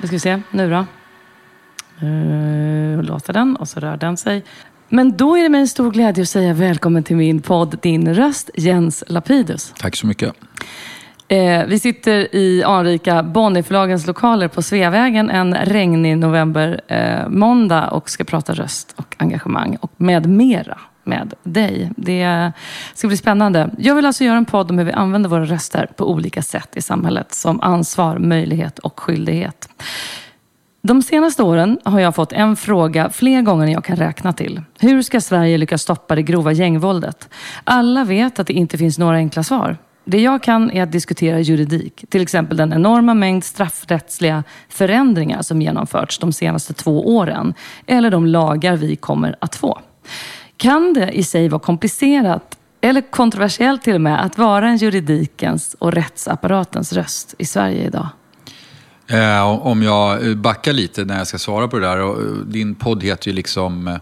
Nu ska vi se, nu då. Uh, låter den och så rör den sig. Men då är det mig en stor glädje att säga välkommen till min podd Din röst, Jens Lapidus. Tack så mycket. Eh, vi sitter i anrika Bonnierförlagens lokaler på Sveavägen en regnig november eh, måndag och ska prata röst och engagemang och med mera med dig. Det ska bli spännande. Jag vill alltså göra en podd om hur vi använder våra röster på olika sätt i samhället som ansvar, möjlighet och skyldighet. De senaste åren har jag fått en fråga fler gånger än jag kan räkna till. Hur ska Sverige lyckas stoppa det grova gängvåldet? Alla vet att det inte finns några enkla svar. Det jag kan är att diskutera juridik, till exempel den enorma mängd straffrättsliga förändringar som genomförts de senaste två åren, eller de lagar vi kommer att få. Kan det i sig vara komplicerat, eller kontroversiellt till och med, att vara en juridikens och rättsapparatens röst i Sverige idag? Eh, om jag eh, backar lite när jag ska svara på det där. Och eh, din podd heter ju liksom eh,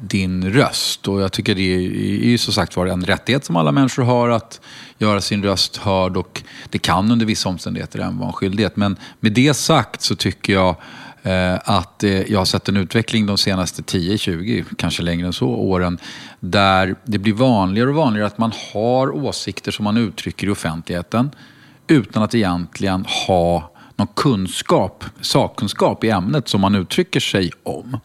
Din röst. Och jag tycker det är ju som sagt var en rättighet som alla människor har att göra sin röst hörd. Och det kan under vissa omständigheter även vara en skyldighet. Men med det sagt så tycker jag att eh, jag har sett en utveckling de senaste 10, 20, kanske längre än så, åren. Där det blir vanligare och vanligare att man har åsikter som man uttrycker i offentligheten. Utan att egentligen ha någon kunskap, sakkunskap i ämnet som man uttrycker sig om.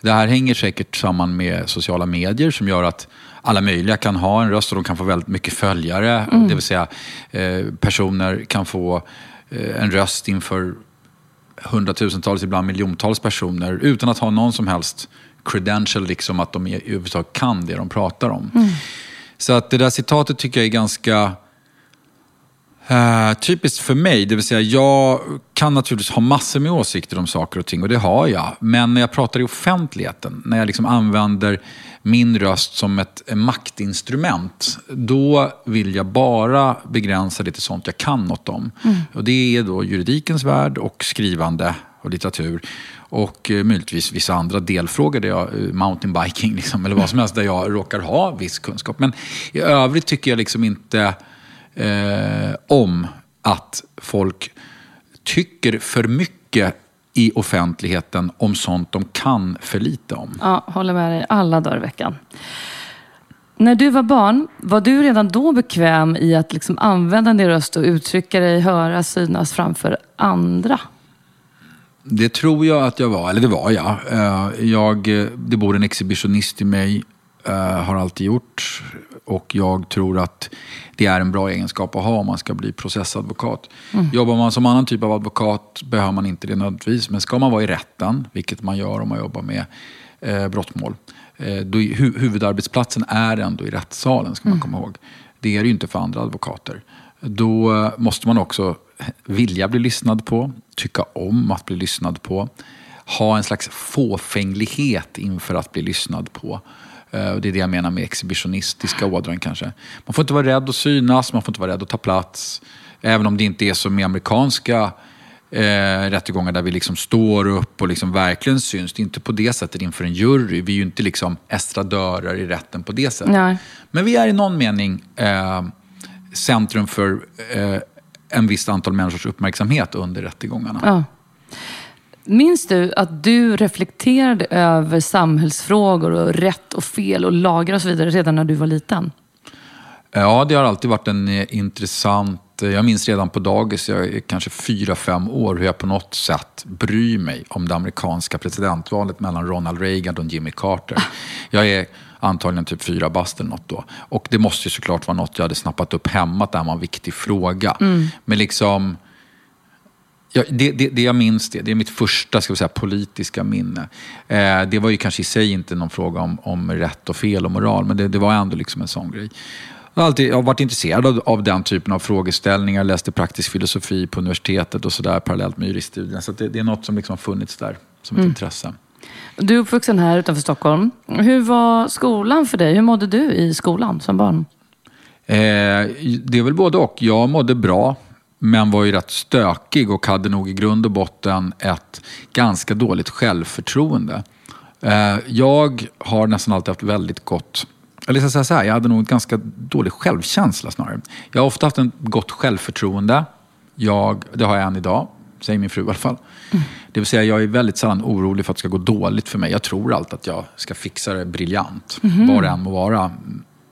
Det här hänger säkert samman med sociala medier som gör att alla möjliga kan ha en röst och de kan få väldigt mycket följare. Mm. Det vill säga eh, personer kan få eh, en röst inför hundratusentals, ibland miljontals personer utan att ha någon som helst credential, liksom att de överhuvudtaget kan det de pratar om. Mm. Så att det där citatet tycker jag är ganska Uh, typiskt för mig, det vill säga jag kan naturligtvis ha massor med åsikter om saker och ting och det har jag. Men när jag pratar i offentligheten, när jag liksom använder min röst som ett maktinstrument, då vill jag bara begränsa det till sånt jag kan något om. Mm. Och det är då juridikens värld och skrivande och litteratur. Och eh, möjligtvis vissa andra delfrågor, där jag, eh, mountainbiking liksom, eller vad som helst, där jag råkar ha viss kunskap. Men i övrigt tycker jag liksom inte eh, om att folk tycker för mycket i offentligheten om sånt de kan för lite om. Ja, håller med dig alla dagar i veckan. När du var barn, var du redan då bekväm i att liksom använda din röst och uttrycka dig, höra, synas framför andra? Det tror jag att jag var, eller det var jag. Eh, jag det bor en exhibitionist i mig, eh, har alltid gjort. Och jag tror att det är en bra egenskap att ha om man ska bli processadvokat. Mm. Jobbar man som annan typ av advokat behöver man inte det nödvändigtvis. Men ska man vara i rätten, vilket man gör om man jobbar med eh, brottmål. Eh, då, hu huvudarbetsplatsen är ändå i rättssalen, ska man mm. komma ihåg. Det är det ju inte för andra advokater. Då eh, måste man också vilja bli lyssnad på, tycka om att bli lyssnad på. Ha en slags fåfänglighet inför att bli lyssnad på. Eh, och det är det jag menar med exhibitionistiska ådran kanske. Man får inte vara rädd att synas, man får inte vara rädd att ta plats. Även om det inte är som i amerikanska eh, rättegångar där vi liksom står upp och liksom verkligen syns. Det är inte på det sättet inför en jury. Vi är ju inte liksom estradörer i rätten på det sättet. Nej. Men vi är i någon mening eh, centrum för eh, en visst antal människors uppmärksamhet under rättegångarna. Ja. Minns du att du reflekterade över samhällsfrågor och rätt och fel och lagar och så vidare redan när du var liten? Ja, det har alltid varit en eh, intressant eh, jag minns redan på dagis, jag är kanske fyra, fem år, hur jag på något sätt bryr mig om det amerikanska presidentvalet mellan Ronald Reagan och Jimmy Carter. Jag är antagligen typ fyra bast eller något då. Och det måste ju såklart vara något jag hade snappat upp hemma, att det här var en viktig fråga. Mm. Men liksom... Ja, det, det, det, jag minns det, det är mitt första ska vi säga, politiska minne. Eh, det var ju kanske i sig inte någon fråga om, om rätt och fel och moral, men det, det var ändå liksom en sån grej. Jag har alltid jag har varit intresserad av, av, den typen av frågeställningar, läste praktisk filosofi på universitetet och sådär parallellt med juriststudierna. Så det, det, är något som liksom har funnits där som ett mm. intresse. Du är uppvuxen här utanför Stockholm. Hur var skolan för dig? Hur mådde du i skolan som barn? Eh, det är väl både och. Jag mådde bra, men var ju rätt stökig och hade nog i grund och botten ett ganska dåligt självförtroende. Eh, jag har nästan alltid haft väldigt gott eller ska säga jag hade nog en ganska dålig självkänsla snarare. Jag har ofta haft ett gott självförtroende. Jag, det har jag än idag, säger min fru i alla fall. Mm. Det vill säga, jag är väldigt sällan orolig för att det ska gå dåligt för mig. Jag tror alltid att jag ska fixa det briljant, mm. vad det än må vara.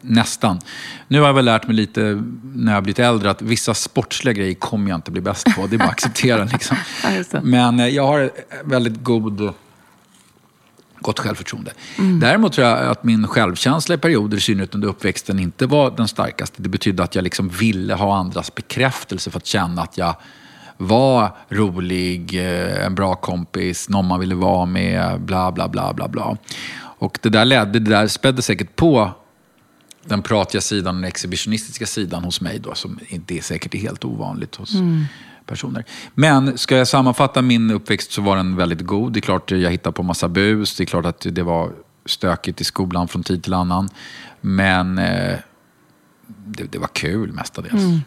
Nästan. Nu har jag väl lärt mig lite när jag blivit äldre att vissa sportsliga grejer kommer jag inte bli bäst på. Det är bara att acceptera. Liksom. Men eh, jag har väldigt god gott självförtroende. Mm. Däremot tror jag att min självkänsla i perioder, i synnerhet under uppväxten, inte var den starkaste. Det betydde att jag liksom ville ha andras bekräftelse för att känna att jag var rolig, eh, en bra kompis, någon man ville vara med, bla bla bla bla bla. Och det där ledde, det där spädde säkert på den pratiga sidan, den exhibitionistiska sidan hos mig då, som inte är säkert är helt ovanligt hos mm personer. Men ska jag sammanfatta min uppväxt så var den väldigt god. Det är klart jag hittade på massa bus. Det är klart att det var stökigt i skolan från tid till annan. Men eh, det, det, var kul mestadels. Mm.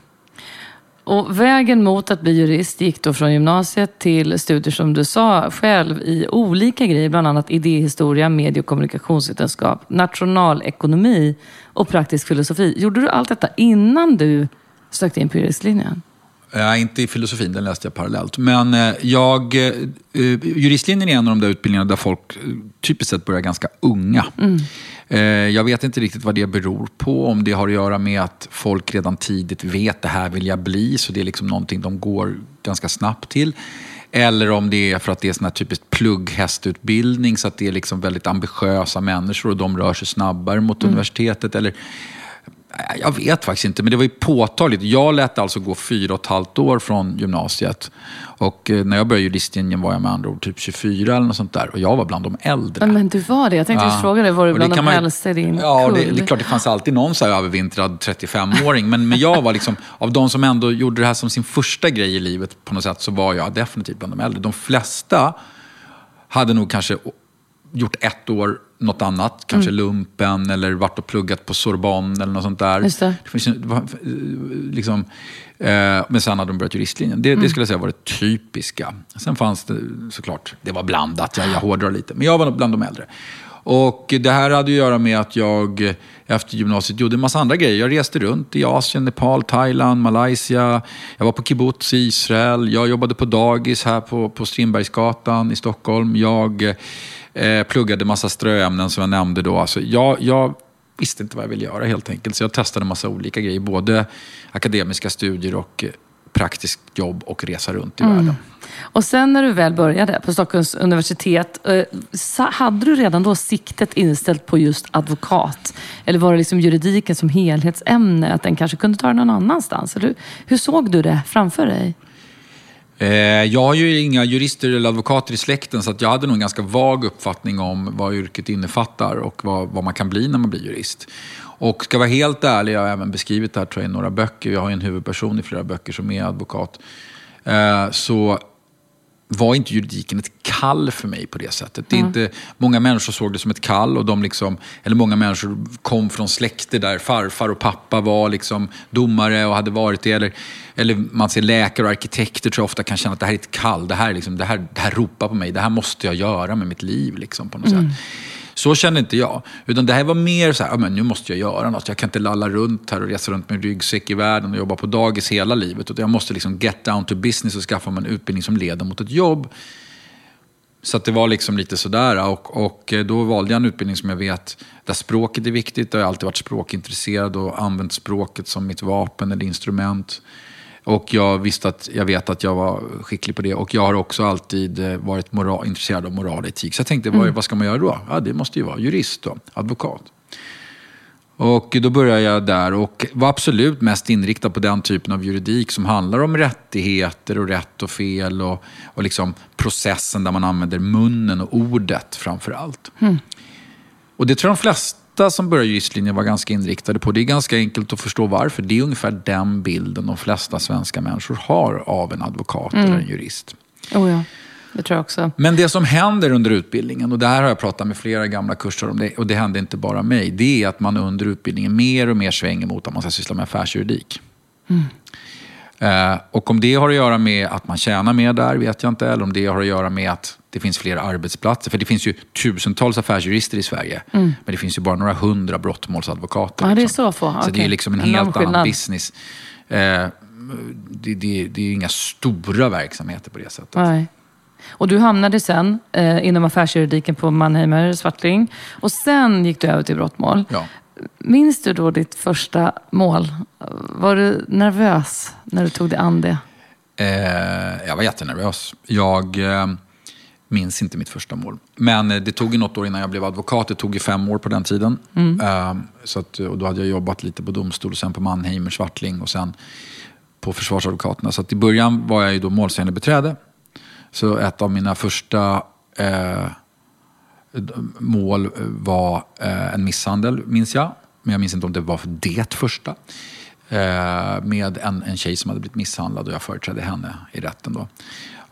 Och vägen mot att bli jurist gick då från gymnasiet till studier som du sa själv i olika grejer, bland annat idéhistoria, medie och kommunikationsvetenskap, nationalekonomi och praktisk filosofi. Gjorde du allt detta innan du sökte in på juristlinjen? Nej, inte i filosofin, den läste jag parallellt. Men eh, jag, eh, juristlinjen är en av de där utbildningarna där folk eh, typiskt sett börjar ganska unga. Mm. Jag vet inte riktigt vad det beror på. Om det har att göra med att folk redan tidigt vet det här vill jag bli, så det är liksom någonting de går ganska snabbt till. Eller om det är för att det är sån här typiskt plugghästutbildning, så att det är liksom väldigt ambitiösa människor och de rör sig snabbare mot mm. universitetet. Eller jag vet faktiskt inte, men det var ju påtagligt. Jag lät alltså gå fyra och ett halvt år från gymnasiet. Och eh, när jag började juristlinjen var jag med andra ord typ 24 eller något sånt där. Och jag var bland de äldre. Men du var det? Jag tänkte ja. fråga dig, var du bland de äldsta i din Ja, det, det, är klart det fanns alltid någon så här övervintrad 35-åring. Men, men jag var liksom, av de som ändå gjorde det här som sin första grej i livet på något sätt, så var jag definitivt bland de äldre. De flesta hade nog kanske gjort ett år något annat, kanske mm. lumpen eller varit och pluggat på Sorbonne eller något sånt där. Just det. Det finns, liksom, eh, men sen hade de börjat juristlinjen. Det, mm. det skulle jag säga var det typiska. Sen fanns det såklart, det var blandat, jag, jag hårdrar lite. Men jag var bland de äldre. Och det här hade att göra med att jag efter gymnasiet gjorde en massa andra grejer. Jag reste runt i Asien, Nepal, Thailand, Malaysia. Jag var på kibbutz i Israel. Jag jobbade på dagis här på, på Strindbergsgatan i Stockholm. Jag Eh, pluggade massa ströämnen som jag nämnde då. Alltså, jag, jag visste inte vad jag ville göra helt enkelt. Så jag testade massa olika grejer. Både akademiska studier och eh, praktiskt jobb och resa runt i mm. världen. Och sen när du väl började på Stockholms universitet, eh, hade du redan då siktet inställt på just advokat? Eller var det liksom juridiken som helhetsämne, att den kanske kunde ta dig någon annanstans? Eller hur såg du det framför dig? Eh, jag har ju inga jurister eller advokater i släkten så att jag hade nog en ganska vag uppfattning om vad yrket innefattar och vad, vad man kan bli när man blir jurist. Och ska vara helt ärlig, jag har även beskrivit det här tror jag, i några böcker, jag har ju en huvudperson i flera böcker som är advokat. Eh, så var inte juridiken ett kall för mig på det sättet. Det är mm. inte, många människor såg det som ett kall och de liksom, eller många människor kom från släkter där farfar och pappa var liksom domare och hade varit det. Eller, eller man ser läkare och arkitekter tror jag ofta kan känna att det här är ett kall. Det här, liksom, det här, det här ropar på mig. Det här måste jag göra med mitt liv liksom, på något mm. sätt. Så kände inte jag. Utan det här var mer så här, men nu måste jag göra något. Jag kan inte lalla runt här och resa runt med ryggsäck i världen och jobba på dagis hela livet. Utan jag måste liksom get down to business och skaffa mig en utbildning som leder mot ett jobb. Så det var liksom lite sådär. Och, och eh, då valde jag en utbildning som jag vet, där språket är viktigt. Jag har alltid varit språkintresserad och använt språket som mitt vapen eller instrument. Och jag visste att, jag vet att jag var skicklig på det. Och jag har också alltid eh, varit moral, intresserad av moral och etik. Så jag tänkte, vad, vad ska man göra då? Ja, det måste ju vara jurist då, advokat. Och då började jag där och var absolut mest inriktad på den typen av juridik som handlar om rättigheter och rätt och fel och, och liksom processen där man använder munnen och ordet framför allt. Och det tror jag de flesta som börjar juristlinjen var ganska inriktade på. Det är ganska enkelt att förstå varför. Det är ungefär den bilden de flesta svenska människor har av en advokat eller en jurist. Oh ja, det tror jag också. Men det som händer under utbildningen, och det här har jag pratat med flera gamla kurser om, det, och det hände inte bara mig, det är att man under utbildningen mer och mer svänger mot att man ska syssla med affärsjuridik. Eh, och om det har att göra med att man tjänar mer där vet jag inte, eller om det har att göra med att det finns fler arbetsplatser. För det finns ju tusentals affärsjurister i Sverige, men det finns ju bara några hundra brottmålsadvokater. Ja, det är liksom. så få. Så det är liksom en Enorm helt annan business. Eh, det, det, det är inga stora verksamheter på det sättet. Nej. Och du hamnade sen eh, inom affärsjuridiken på Mannheimer Swartling. Och sen gick du över till brottmål. Ja. Minns du då ditt första mål? Var du nervös när du tog dig an det? Eh, jag var jättenervös. Jag eh, minns inte mitt första mål. Men eh, det tog ju något år innan jag blev advokat. Det tog ju fem år på den tiden. Eh, så att, och då hade jag jobbat lite på domstol, sen på Mannheimer, Swartling och sen på försvarsadvokaterna. Så att i början var jag ju då målsägande beträde. Så ett av mina första eh, mål var eh, en misshandel, minns jag. Men jag minns inte om det var för det första. Eh, med en, en tjej som hade blivit misshandlad och jag företrädde henne i rätten. Då.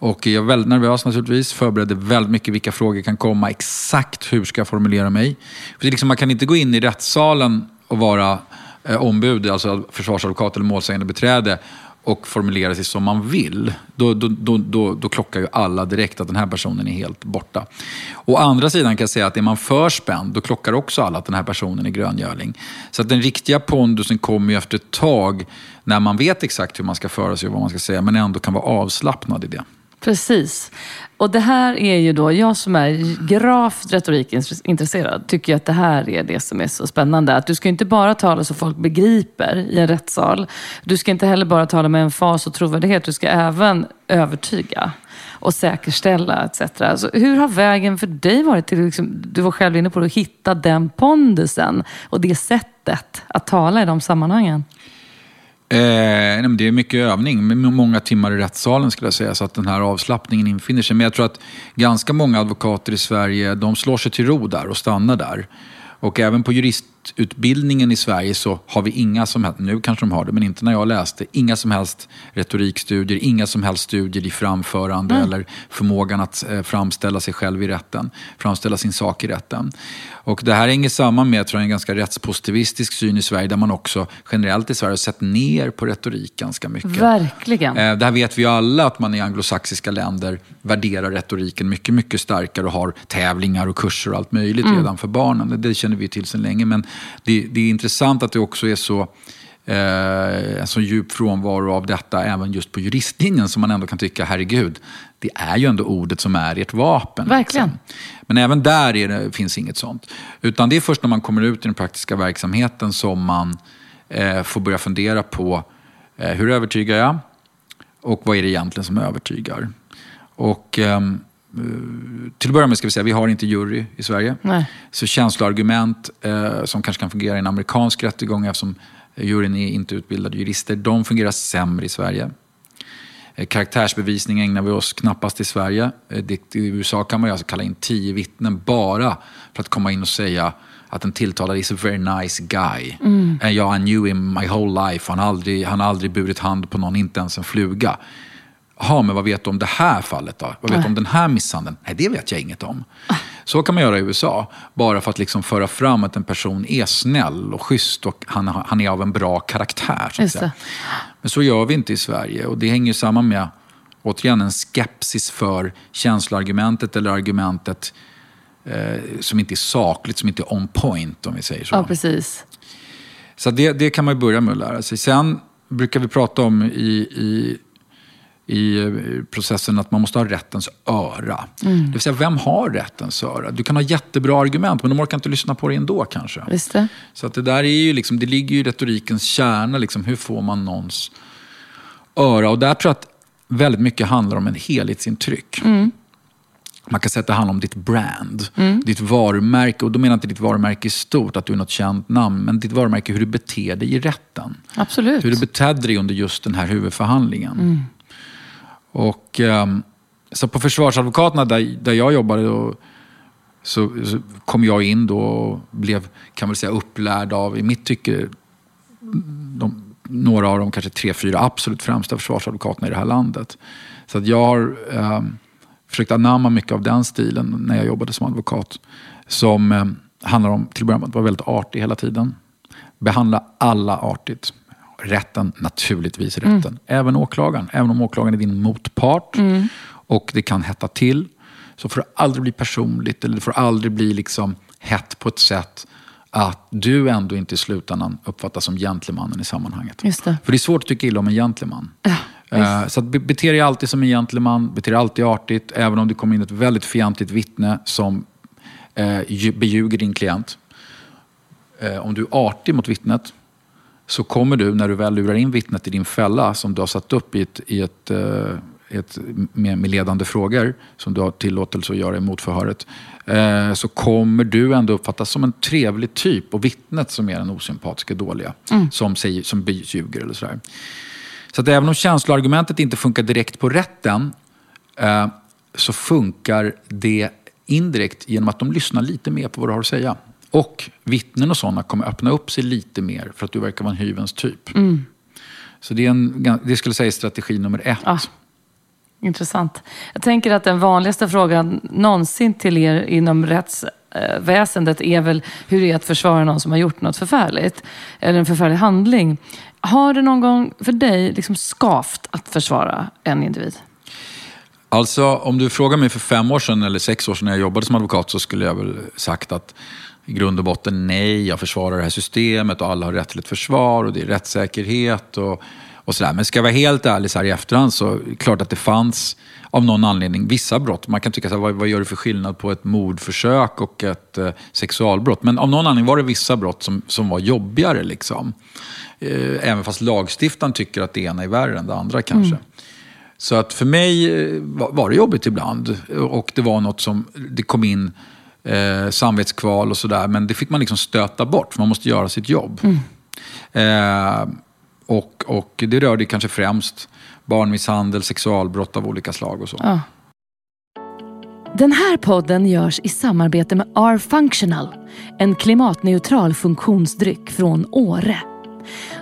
Och jag är väldigt nervös naturligtvis, förberedde väldigt mycket vilka frågor kan komma, exakt hur ska jag formulera mig. För liksom, man kan inte gå in i rättssalen och vara eh, ombud, alltså försvarsadvokat eller målsägande beträde och formulera sig som man vill, då, då, då, då, då klockar ju alla direkt att den här personen är helt borta. Å andra sidan kan jag säga att är man för spänd, då klockar också alla att den här personen är gröngöling. Så att den riktiga pondusen kommer ju efter ett tag när man vet exakt hur man ska föra sig och vad man ska säga, men ändå kan vara avslappnad i det. Precis. Och det här är ju då, jag som är gravt retorikintresserad, tycker ju att det här är det som är så spännande. Att du ska inte bara tala så folk begriper i en rättssal. Du ska inte heller bara tala med en fas och trovärdighet. Du ska även övertyga och säkerställa etc. Alltså, hur har vägen för dig varit till, liksom, du var själv inne på det, att hitta den pondusen och det sättet att tala i de sammanhangen? Eh, nej, men det är mycket övning, med många timmar i rättssalen skulle jag säga, så att den här avslappningen infinner sig. Men jag tror att ganska många advokater i Sverige, de slår sig till ro där och stannar där. Och även på jurist juristutbildningen i Sverige så har vi inga som helst, nu kanske de har det, men inte när jag läste, inga som helst retorikstudier, inga som helst studier i framförande eller förmågan att eh, framställa sig själv i rätten, framställa sin sak i rätten. Och det här hänger samman med tror jag, en ganska rättspositivistisk syn i Sverige, där man också generellt i Sverige har sett ner på retorik ganska mycket. Verkligen. Eh, Det här vet vi ju alla att man i anglosaxiska länder värderar retoriken mycket, mycket starkare och har tävlingar och kurser och allt möjligt redan för barnen. Det- Det känner vi till sedan länge. Men det, det är intressant att det också är så eh, en så djup frånvaro av detta även just på juristlinjen som man ändå kan tycka, herregud, det är ju ändå ordet som är ert vapen. Verkligen. liksom. Men även där är det, finns inget sånt. Utan det är först när man kommer ut i den praktiska verksamheten som man eh, får börja fundera på eh, hur övertygar jag? Och vad är det egentligen som övertygar? Och ehm, eh, till att börja med ska vi säga, vi har inte jury i Sverige. Nej. Så känsloargument eh, som kanske kan fungera i en amerikansk rättegång eftersom juryn är inte utbildade jurister, de fungerar sämre i Sverige. Eh, Karaktärsbevisning ägnar vi oss knappast i Sverige. Eh, det- I USA kan man ju alltså kalla in tio vittnen bara för att komma in och säga att den tilltalade is a very nice guy. Eh, Ja, I knew him my whole life. Han har aldrig, han har aldrig burit hand på någon, inte ens en fluga. Jaha, men vad vet du om det här fallet då? Vad vet du om den här misshandeln? Nej, det vet jag inget om. Så kan man göra i USA, bara för att liksom föra fram att en person är snäll och schysst och han, han är av en bra karaktär. Så att säga. Men så gör vi inte i Sverige och det hänger samman med, återigen, en skepsis för känsloargumentet eller argumentet eh, som inte är sakligt, som inte är on point om vi säger så. Ja, precis. Så det, det kan man börja med att lära sig. Sen brukar vi prata om i, i, i eh, processen att man måste ha rättens öra. Det vill säga, vem har rättens öra? Du kan ha jättebra argument, men de orkar inte lyssna på det ändå kanske. Visst det? Så att det där är ju liksom, det ligger ju i retorikens kärna, liksom, hur får man någons öra. Och där tror jag att väldigt mycket handlar om en helhetsintryck. Man kan säga att det handlar om ditt brand, ditt varumärke. Och då menar jag inte ditt varumärke i stort, att du är något känt namn, men ditt varumärke, hur du beter dig i rätten. Absolut. Hur du betedde dig under just den här huvudförhandlingen. Och, ehm, så på försvarsadvokaterna där, där jag jobbade då, så, så kom jag in då och blev, kan man säga, upplärd av, i mitt tycke, de, några av de kanske tre, fyra absolut främsta försvarsadvokaterna i det här landet. Så att jag har ehm, försökt anamma mycket av den stilen när jag jobbade som advokat. Som eh, handlar om, till att börja med, att vara väldigt artig hela tiden. Behandla alla artigt. Rätten, naturligtvis rätten. Även åklagaren. Även om åklagaren är din motpart och det kan hetta till. Så får det aldrig bli personligt eller det får aldrig bli liksom hett på ett sätt att du ändå inte i slutändan uppfattas som gentlemannen i sammanhanget. Det. För det är svårt att tycka illa om en gentleman. Eh, så att be- bete dig alltid som en gentleman, bete dig alltid artigt, även om det kommer in ett väldigt fientligt vittne som eh, ju- beljuger din klient. Eh, om du är artig mot vittnet så kommer du, när du väl lurar in vittnet i din fälla som du har satt upp i ett, i ett, eh, ett, med, med ledande frågor, som du har tillåtelse att göra i motförhöret, eh, så kommer du ändå uppfattas som en trevlig typ och vittnet som är den osympatiska dåliga, som, säger, som beljuger eller sådär. Så att även om känsloargumentet inte funkar direkt på rätten eh, så funkar det indirekt genom att de lyssnar lite mer på vad du har att säga. Och vittnen och sådana kommer öppna upp sig lite mer för att du verkar vara en hyvens typ. Så det, är en, det skulle säga strategi nummer ett. Ja. Intressant. Jag tänker att den vanligaste frågan någonsin till er inom rättsväsendet är väl hur det är att försvara någon som har gjort något förfärligt. Eller en förfärlig handling. Har det någon gång för dig liksom skavt att försvara en individ? Alltså, om du frågar mig för fem år sedan eller sex år sedan när jag jobbade som advokat så skulle jag väl sagt att i grund och botten nej, jag försvarar det här systemet och alla har rätt till ett försvar och det är rättssäkerhet och, och sådär. Men ska jag vara helt ärlig så här i efterhand så är det klart att det fanns av någon anledning vissa brott. Man kan tycka så här, vad, vad gör det för skillnad på ett mordförsök och ett eh, sexualbrott? Men av någon anledning var det vissa brott som, som var jobbigare liksom. Eh, även fast lagstiftaren tycker att det ena är värre än det andra kanske. Så att för mig eh, var det jobbigt ibland. Och det var något som, det kom in eh, samvetskval och sådär. Men det fick man liksom stöta bort, för man måste göra sitt jobb. Eh, och, och det rörde kanske främst barnmisshandel, sexualbrott av olika slag och så. Ja. Den här podden görs i samarbete med R-Functional, en klimatneutral funktionsdryck från Åre.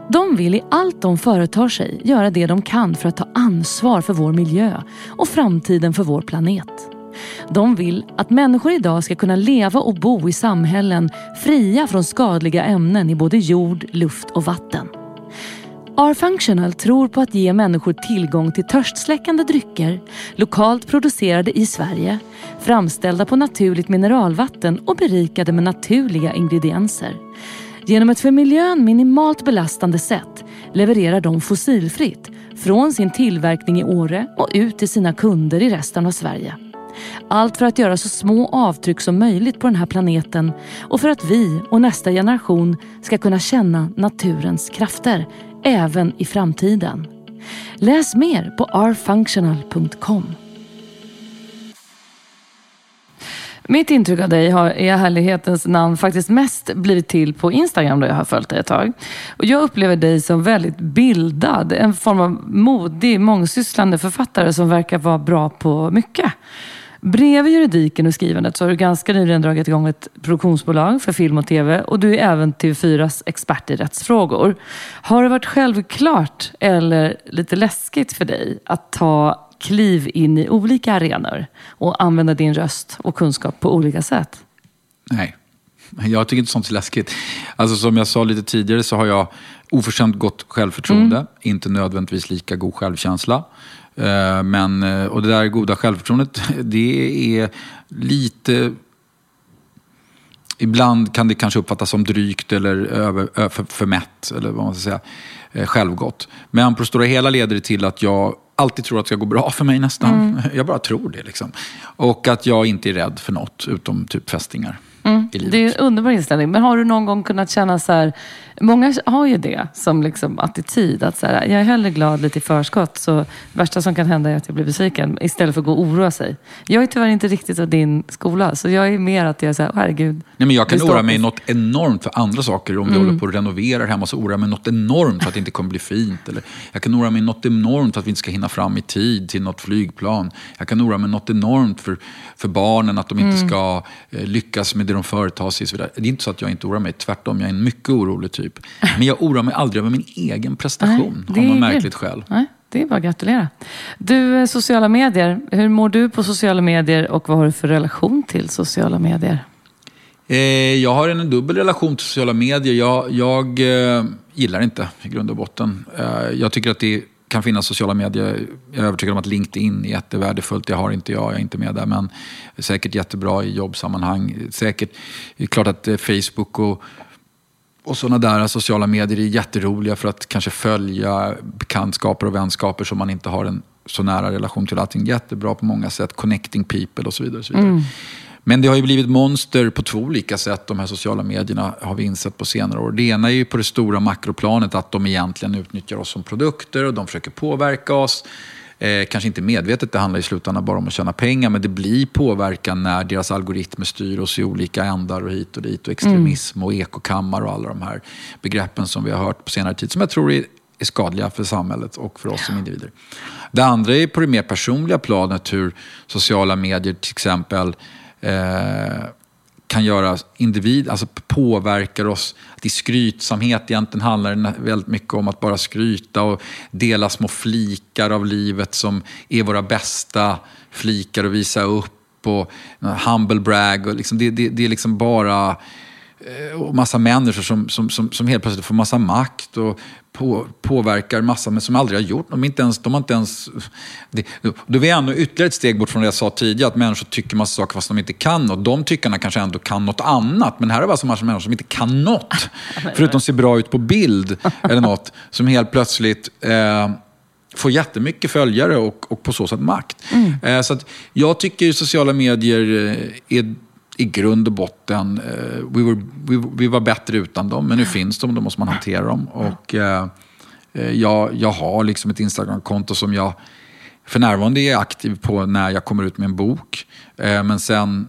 De vill i allt de företar sig göra det de kan för att ta ansvar för vår miljö och framtiden för vår planet. De vill att människor idag ska kunna leva och bo i samhällen fria från skadliga ämnen i både jord, luft och vatten. R-Functional tror på att ge människor tillgång till törstsläckande drycker, lokalt producerade i Sverige, framställda på naturligt mineralvatten och berikade med naturliga ingredienser. Genom ett för miljön minimalt belastande sätt levererar de fossilfritt från sin tillverkning i Åre och ut till sina kunder i resten av Sverige. Allt för att göra så små avtryck som möjligt på den här planeten och för att vi och nästa generation ska kunna känna naturens krafter även i framtiden. Läs mer på rfunctional.com. Mitt intryck av dig har i härlighetens namn faktiskt mest blivit till på Instagram då jag har följt dig ett tag. Och jag upplever dig som väldigt bildad, en form av modig, mångsysslande författare som verkar vara bra på mycket. Bredvid juridiken och skrivandet så har du ganska nyligen dragit igång ett produktionsbolag för film och tv och du är även TV4s expert i rättsfrågor. Har det varit självklart eller lite läskigt för dig att ta kliv in i olika arenor och använda din röst och kunskap på olika sätt? Nej, jag tycker inte sånt är läskigt. Alltså som jag sa lite tidigare så har jag oförskämt gott självförtroende. Inte nödvändigtvis lika god självkänsla. Eh, Men, eh, och det där goda självförtroendet, det är lite... Ibland kan det kanske uppfattas som drygt eller över, för, för mätt, eller vad man ska säga, eh, självgott. Men på det stora hela leder det till att jag alltid tror att det ska gå bra för mig nästan. Jag bara tror det liksom. Och att jag inte är rädd för något, utom typ fästingar. Mm. Det är en underbar inställning. Men har du någon gång kunnat känna så här, många har ju det som liksom attityd, att så här, jag är hellre glad lite i förskott, så värsta som kan hända är att jag blir besviken, istället för att gå och oroa sig. Jag är tyvärr inte riktigt av din skola, så jag är mer att jag är så här, herregud. Nej, men jag kan oroa mig något enormt för andra saker. Om vi håller på att renovera hemma så oroar jag mig något enormt för att det inte kommer bli fint. Eller jag kan oroa mig något enormt för att vi inte ska hinna fram i tid till något flygplan. Jag kan oroa mig något enormt för, för barnen, att de inte ska eh, lyckas med det de företar sig. och. Det är inte så att jag inte oroar mig, tvärtom. Jag är en mycket orolig typ. Men jag oroar mig aldrig över min egen prestation, Nej, av något är märkligt skäl. Nej, det är bara att gratulera. Du, eh, sociala medier. Hur mår du på sociala medier och vad har du för relation till sociala medier? Eh, jag har en dubbel relation till sociala medier. Jag, jag eh, gillar inte i grund och botten. Eh, jag tycker att det kan finnas sociala medier. Jag är övertygad om att LinkedIn är jättevärdefullt. Det har inte jag, jag är inte med där. Men säkert jättebra i jobbsammanhang. Säkert, det är klart att eh, Facebook och och sådana där sociala medier är jätteroliga för att kanske följa bekantskaper och vänskaper som man inte har en så nära relation till. Allting jättebra på många sätt. Connecting people och så vidare. Och så vidare. Men det har ju blivit monster på två olika sätt, de här sociala medierna, har vi insett på senare år. Det ena är ju på det stora makroplanet, att de egentligen utnyttjar oss som produkter och de försöker påverka oss. Eh, kanske inte medvetet, det handlar i slutändan bara om att tjäna pengar, men det blir påverkan när deras algoritmer styr oss i olika ändar och hit och dit. Och extremism och ekokammar och alla de här begreppen som vi har hört på senare tid, som jag tror är, är skadliga för samhället och för oss som individer. Det andra är på det mer personliga planet, hur sociala medier till exempel eh, kan göra individ, alltså påverkar oss. Att i skrytsamhet egentligen handlar det väldigt mycket om att bara skryta och dela små flikar av livet som är våra bästa flikar och visa upp och humble brag. Och liksom, det, det, det är liksom bara och massa människor som, som, som, som helt plötsligt får massa makt och på, påverkar massa, men som aldrig har gjort de, inte ens, de har inte ens... Det, då är vi ännu ytterligare ett steg bort från det jag sa tidigare, att människor tycker massa saker fast de inte kan något. De tyckarna kanske ändå kan något annat, men här har vi alltså massa människor som inte kan något. Förutom se bra ut på bild eller något, som helt plötsligt eh, får jättemycket följare och, och på så sätt makt. Eh, så att jag tycker sociala medier eh, är i grund och botten, eh, vi, var, vi, vi var bättre utan dem, men nu finns de och då måste man hantera dem. Och, eh, eh, jag, jag har liksom ett Instagram-konto som jag för närvarande är aktiv på när jag kommer ut med en bok. Eh, men sen,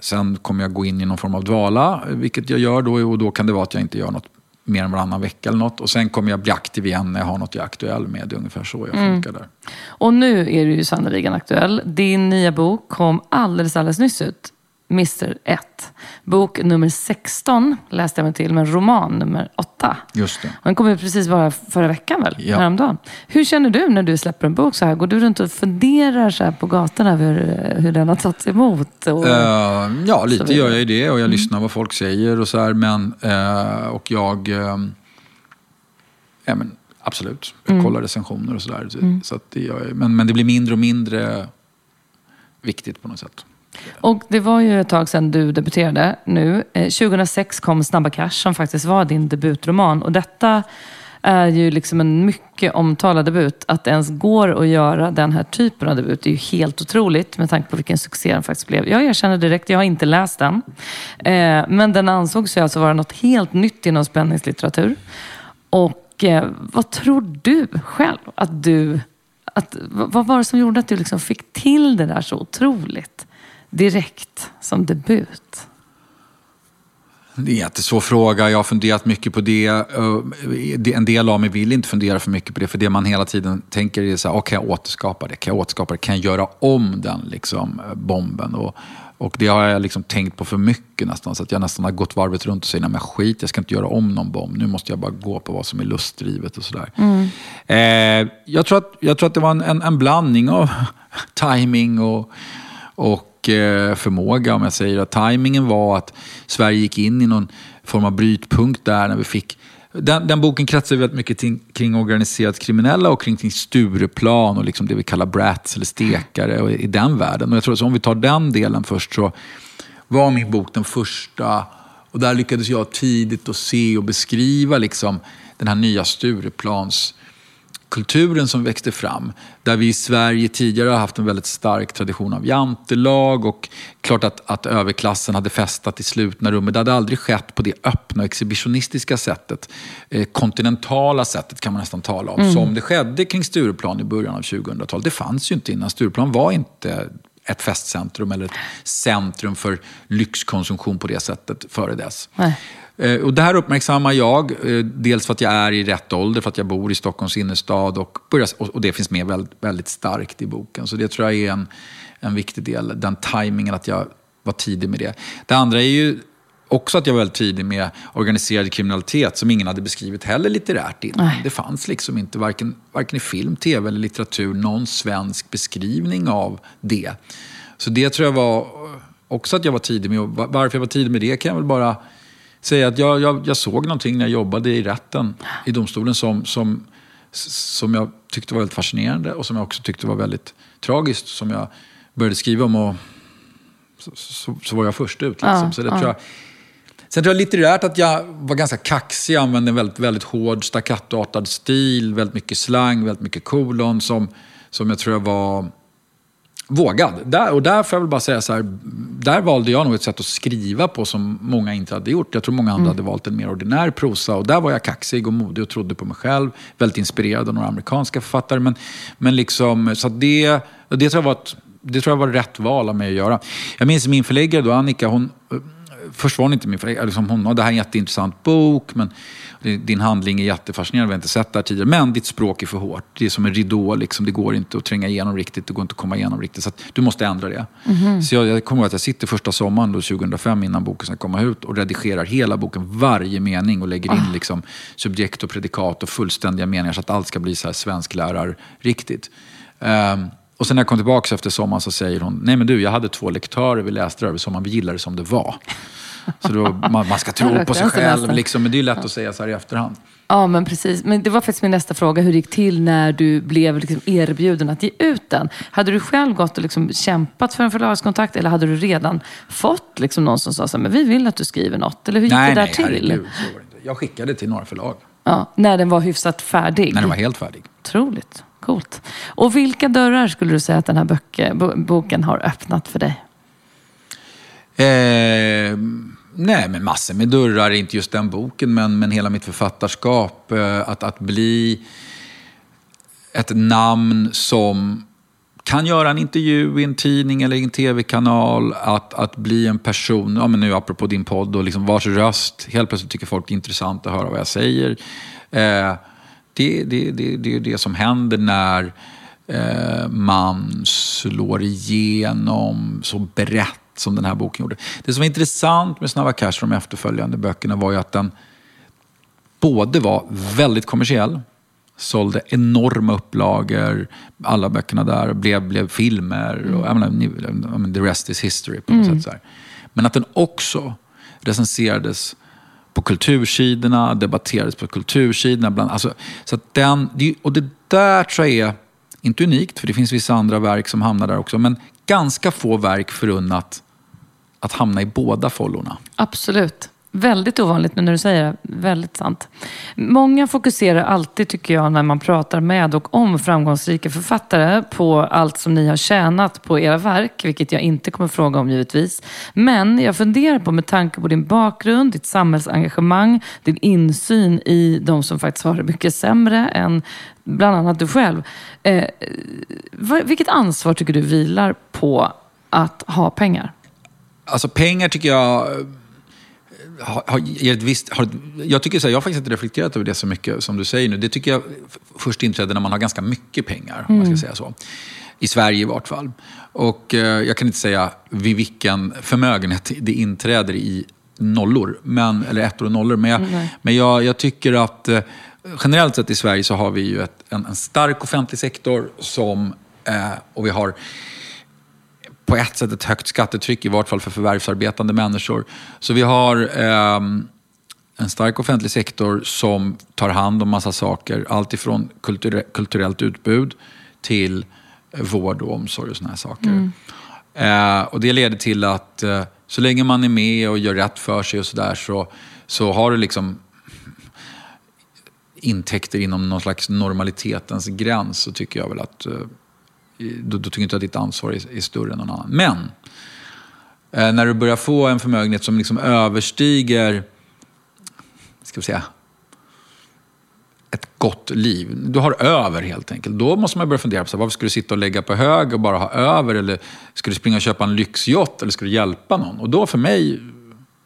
sen kommer jag gå in i någon form av dvala, vilket jag gör då. Och då kan det vara att jag inte gör något mer än varannan vecka eller något. Och sen kommer jag bli aktiv igen när jag har något jag är aktuell med. Det är ungefär så jag funkar där. Och nu är du ju sannerligen aktuell. Din nya bok kom alldeles, alldeles nyss ut. Mr 1. Bok nummer 16 läste jag mig till, men roman nummer 8. Just det. Den kom ut precis bara förra veckan väl? Ja. Häromdagen. Hur känner du när du släpper en bok så här? Går du runt och funderar så här på gatorna över hur den har tagits emot? Och... Eh, ja, lite gör jag ju det och jag lyssnar vad folk säger och så här. Men, eh, och jag... eh, ja, men, absolut, jag kollar recensioner och sådär. Så att det gör jag, men, men det blir mindre och mindre viktigt på något sätt. Och det var ju ett tag sedan du debuterade nu. Eh, 2006 kom Snabba Cash som faktiskt var din debutroman. Och detta är ju liksom en mycket omtalad debut. Att det ens går att göra den här typen av debut är ju helt otroligt med tanke på vilken succé den faktiskt blev. Jag erkänner direkt, jag har inte läst den. Eh, men den ansågs ju alltså vara något helt nytt inom spänningslitteratur. Och eh, vad tror du själv att du... Att, vad vad var det som gjorde att du liksom fick till det där så otroligt direkt som debut? Det är en jättesvår fråga. Jag har funderat mycket på det. Eh, det- En del av mig vill inte fundera för mycket på det. För det man hela tiden tänker är så här, oh, kan jag återskapa det? Kan jag återskapa det? Kan jag göra om den liksom, bomben? Och, och det har jag liksom tänkt på för mycket nästan. Så att jag nästan har gått varvet runt och säger, nej men skit, jag ska inte göra om någon bomb. Nu måste jag bara gå på vad som är lustdrivet och sådär. Eh, jag, tror att, jag tror att det var en, en, en blandning av timing och, och Eh, förmåga. Om jag säger att tajmingen var att Sverige gick in i någon form av brytpunkt där när vi fick den, den boken kretsar väldigt mycket kring, kring organiserat kriminella och kring, kring Stureplan och liksom det vi kallar brats eller stekare och i den världen. Och jag tror att om vi tar den delen först så var min bok den första och där lyckades jag tidigt att se och beskriva liksom den här nya Stureplans kulturen som växte fram. Där vi i Sverige tidigare har haft en väldigt stark tradition av jantelag och klart att, att överklassen hade festat i slutna rum. Men det hade aldrig skett på det öppna exhibitionistiska sättet. Eh, kontinentala sättet kan man nästan tala om. Mm. Som det skedde kring Stureplan i början av 2000-talet. Det fanns ju inte innan. Stureplan var inte ett festcentrum eller ett centrum för lyxkonsumtion på det sättet före dess. Nej. Eh, och det här uppmärksammar jag, eh, dels för att jag är i rätt ålder, för att jag bor i Stockholms innerstad och, börjar, och det finns med väldigt, väldigt starkt i boken. Så det tror jag är en, en viktig del, den tajmingen att jag var tidig med det. Det andra är ju också att jag var väldigt tidig med organiserad kriminalitet som ingen hade beskrivit heller litterärt innan. Nej. Det fanns liksom inte, varken, varken i film, tv eller litteratur, någon svensk beskrivning av det. Så det tror jag var också att jag var tidig med. Och varför jag var tidig med det kan jag väl bara säga att jag, jag, jag såg någonting när jag jobbade i rätten, i domstolen, som, som, som jag tyckte var väldigt fascinerande och som jag också tyckte var väldigt tragiskt. Som jag började skriva om och så, så, så var jag först ut. Liksom. Ja, så det ja. tror jag, Sen tror jag litterärt att jag var ganska kaxig, använde en väldigt, väldigt hård staccatoartad stil, väldigt mycket slang, väldigt mycket kolon som, som jag tror jag var vågad. Där, och där får jag väl bara säga så här, där valde jag nog ett sätt att skriva på som många inte hade gjort. Jag tror många andra mm. hade valt en mer ordinär prosa och där var jag kaxig och modig och trodde på mig själv. Väldigt inspirerad av några amerikanska författare. Men, men liksom, så det, det, tror jag var ett, det tror jag var rätt val av mig att göra. Jag minns min förläggare då, Annika, hon först var hon inte min förläggare. Liksom hon, det här är en jätteintressant bok, men din handling är jättefascinerande, vi har inte sett det här tidigare. Men ditt språk är för hårt. Det är som en ridå, liksom. det går inte att tränga igenom riktigt, det går inte att komma igenom riktigt. Så du måste ändra det. Mm -hmm. Så jag, jag kommer ihåg att jag sitter första sommaren då, 2005 innan boken ska komma ut och redigerar hela boken, varje mening och lägger in oh. liksom, subjekt och predikat och fullständiga meningar så att allt ska bli så här svensklärarriktigt. Um, och sen när jag kom tillbaka efter sommaren så säger hon, nej men du, jag hade två lektörer, vi läste det över sommaren, vi gillade det som det var. Så då, man, man ska tro på sig själv, liksom, men det är lätt att säga så här i efterhand. Ja, men precis. Men det var faktiskt min nästa fråga, hur det gick till när du blev liksom erbjuden att ge ut den. Hade du själv gått och liksom kämpat för en förlagskontakt eller hade du redan fått liksom någon som sa så här, men vi vill att du skriver något? Eller hur gick nej, det där nej, till? Herregud, så var det inte. Jag skickade till några förlag. Ja, när den var hyfsat färdig? När den var helt färdig. Otroligt. Coolt. Och vilka dörrar skulle du säga att den här böcker, boken har öppnat för dig? Eh, nej, men massor med dörrar. Inte just den boken, men, men hela mitt författarskap. Eh, att, att bli ett namn som kan göra en intervju i en tidning eller i en tv-kanal. Att, att bli en person, ja, men nu apropå din podd, och liksom vars röst helt plötsligt tycker folk det är intressant att höra vad jag säger. Eh, det, det, det, det är det som händer när eh, man slår igenom så brett som den här boken gjorde. Det som var intressant med Snabba Cash och de efterföljande böckerna var ju att den både var väldigt kommersiell, sålde enorma upplagor, alla böckerna där blev, blev filmer. Och, menar, the rest is history på något mm. sätt. Men att den också recenserades på kultursidorna, debatterades på kultursidorna. Bland, alltså, så att den, och det där tror jag är, inte unikt, för det finns vissa andra verk som hamnar där också, men ganska få verk förunnat att hamna i båda follorna. Absolut. Väldigt ovanligt, men när du säger det, väldigt sant. Många fokuserar alltid, tycker jag, när man pratar med och om framgångsrika författare på allt som ni har tjänat på era verk, vilket jag inte kommer fråga om givetvis. Men jag funderar på, med tanke på din bakgrund, ditt samhällsengagemang, din insyn i de som faktiskt har det mycket sämre än bland annat du själv. Eh, vilket ansvar tycker du vilar på att ha pengar? Alltså pengar tycker jag eh, har, ett visst, har, jag tycker så här, jag har faktiskt inte reflekterat över det så mycket som du säger nu. Det tycker jag först inträder när man har ganska mycket pengar, mm. om man ska mm. säga så. I Sverige i vart fall. Och eh, jag kan inte säga vid vilken förmögenhet det inträder i nollor, men, eller ettor och nollor. Men jag, mm. men jag, jag tycker att eh, generellt sett i Sverige så har vi ju ett, en, en stark offentlig sektor som, eh, och vi har på ett sätt ett högt skattetryck, i vart fall för förvärvsarbetande människor. Så vi har eh, en stark offentlig sektor som tar hand om massa saker. Allt ifrån kulture kulturellt utbud till vård och omsorg och såna här saker. Mm. Eh, och det leder till att eh, så länge man är med och gör rätt för sig och sådär så, så har du liksom intäkter inom någon slags normalitetens gräns så tycker jag väl att eh, då, då tycker jag inte att ditt ansvar är, är större än någon annan. Men eh, när du börjar få en förmögenhet som liksom överstiger, ska vi säga, ett gott liv. Du har över helt enkelt. Då måste man börja fundera på så här, varför ska du sitta och lägga på hög och bara ha över? Eller ska du springa och köpa en lyxjott? Eller ska du hjälpa någon? Och då för mig,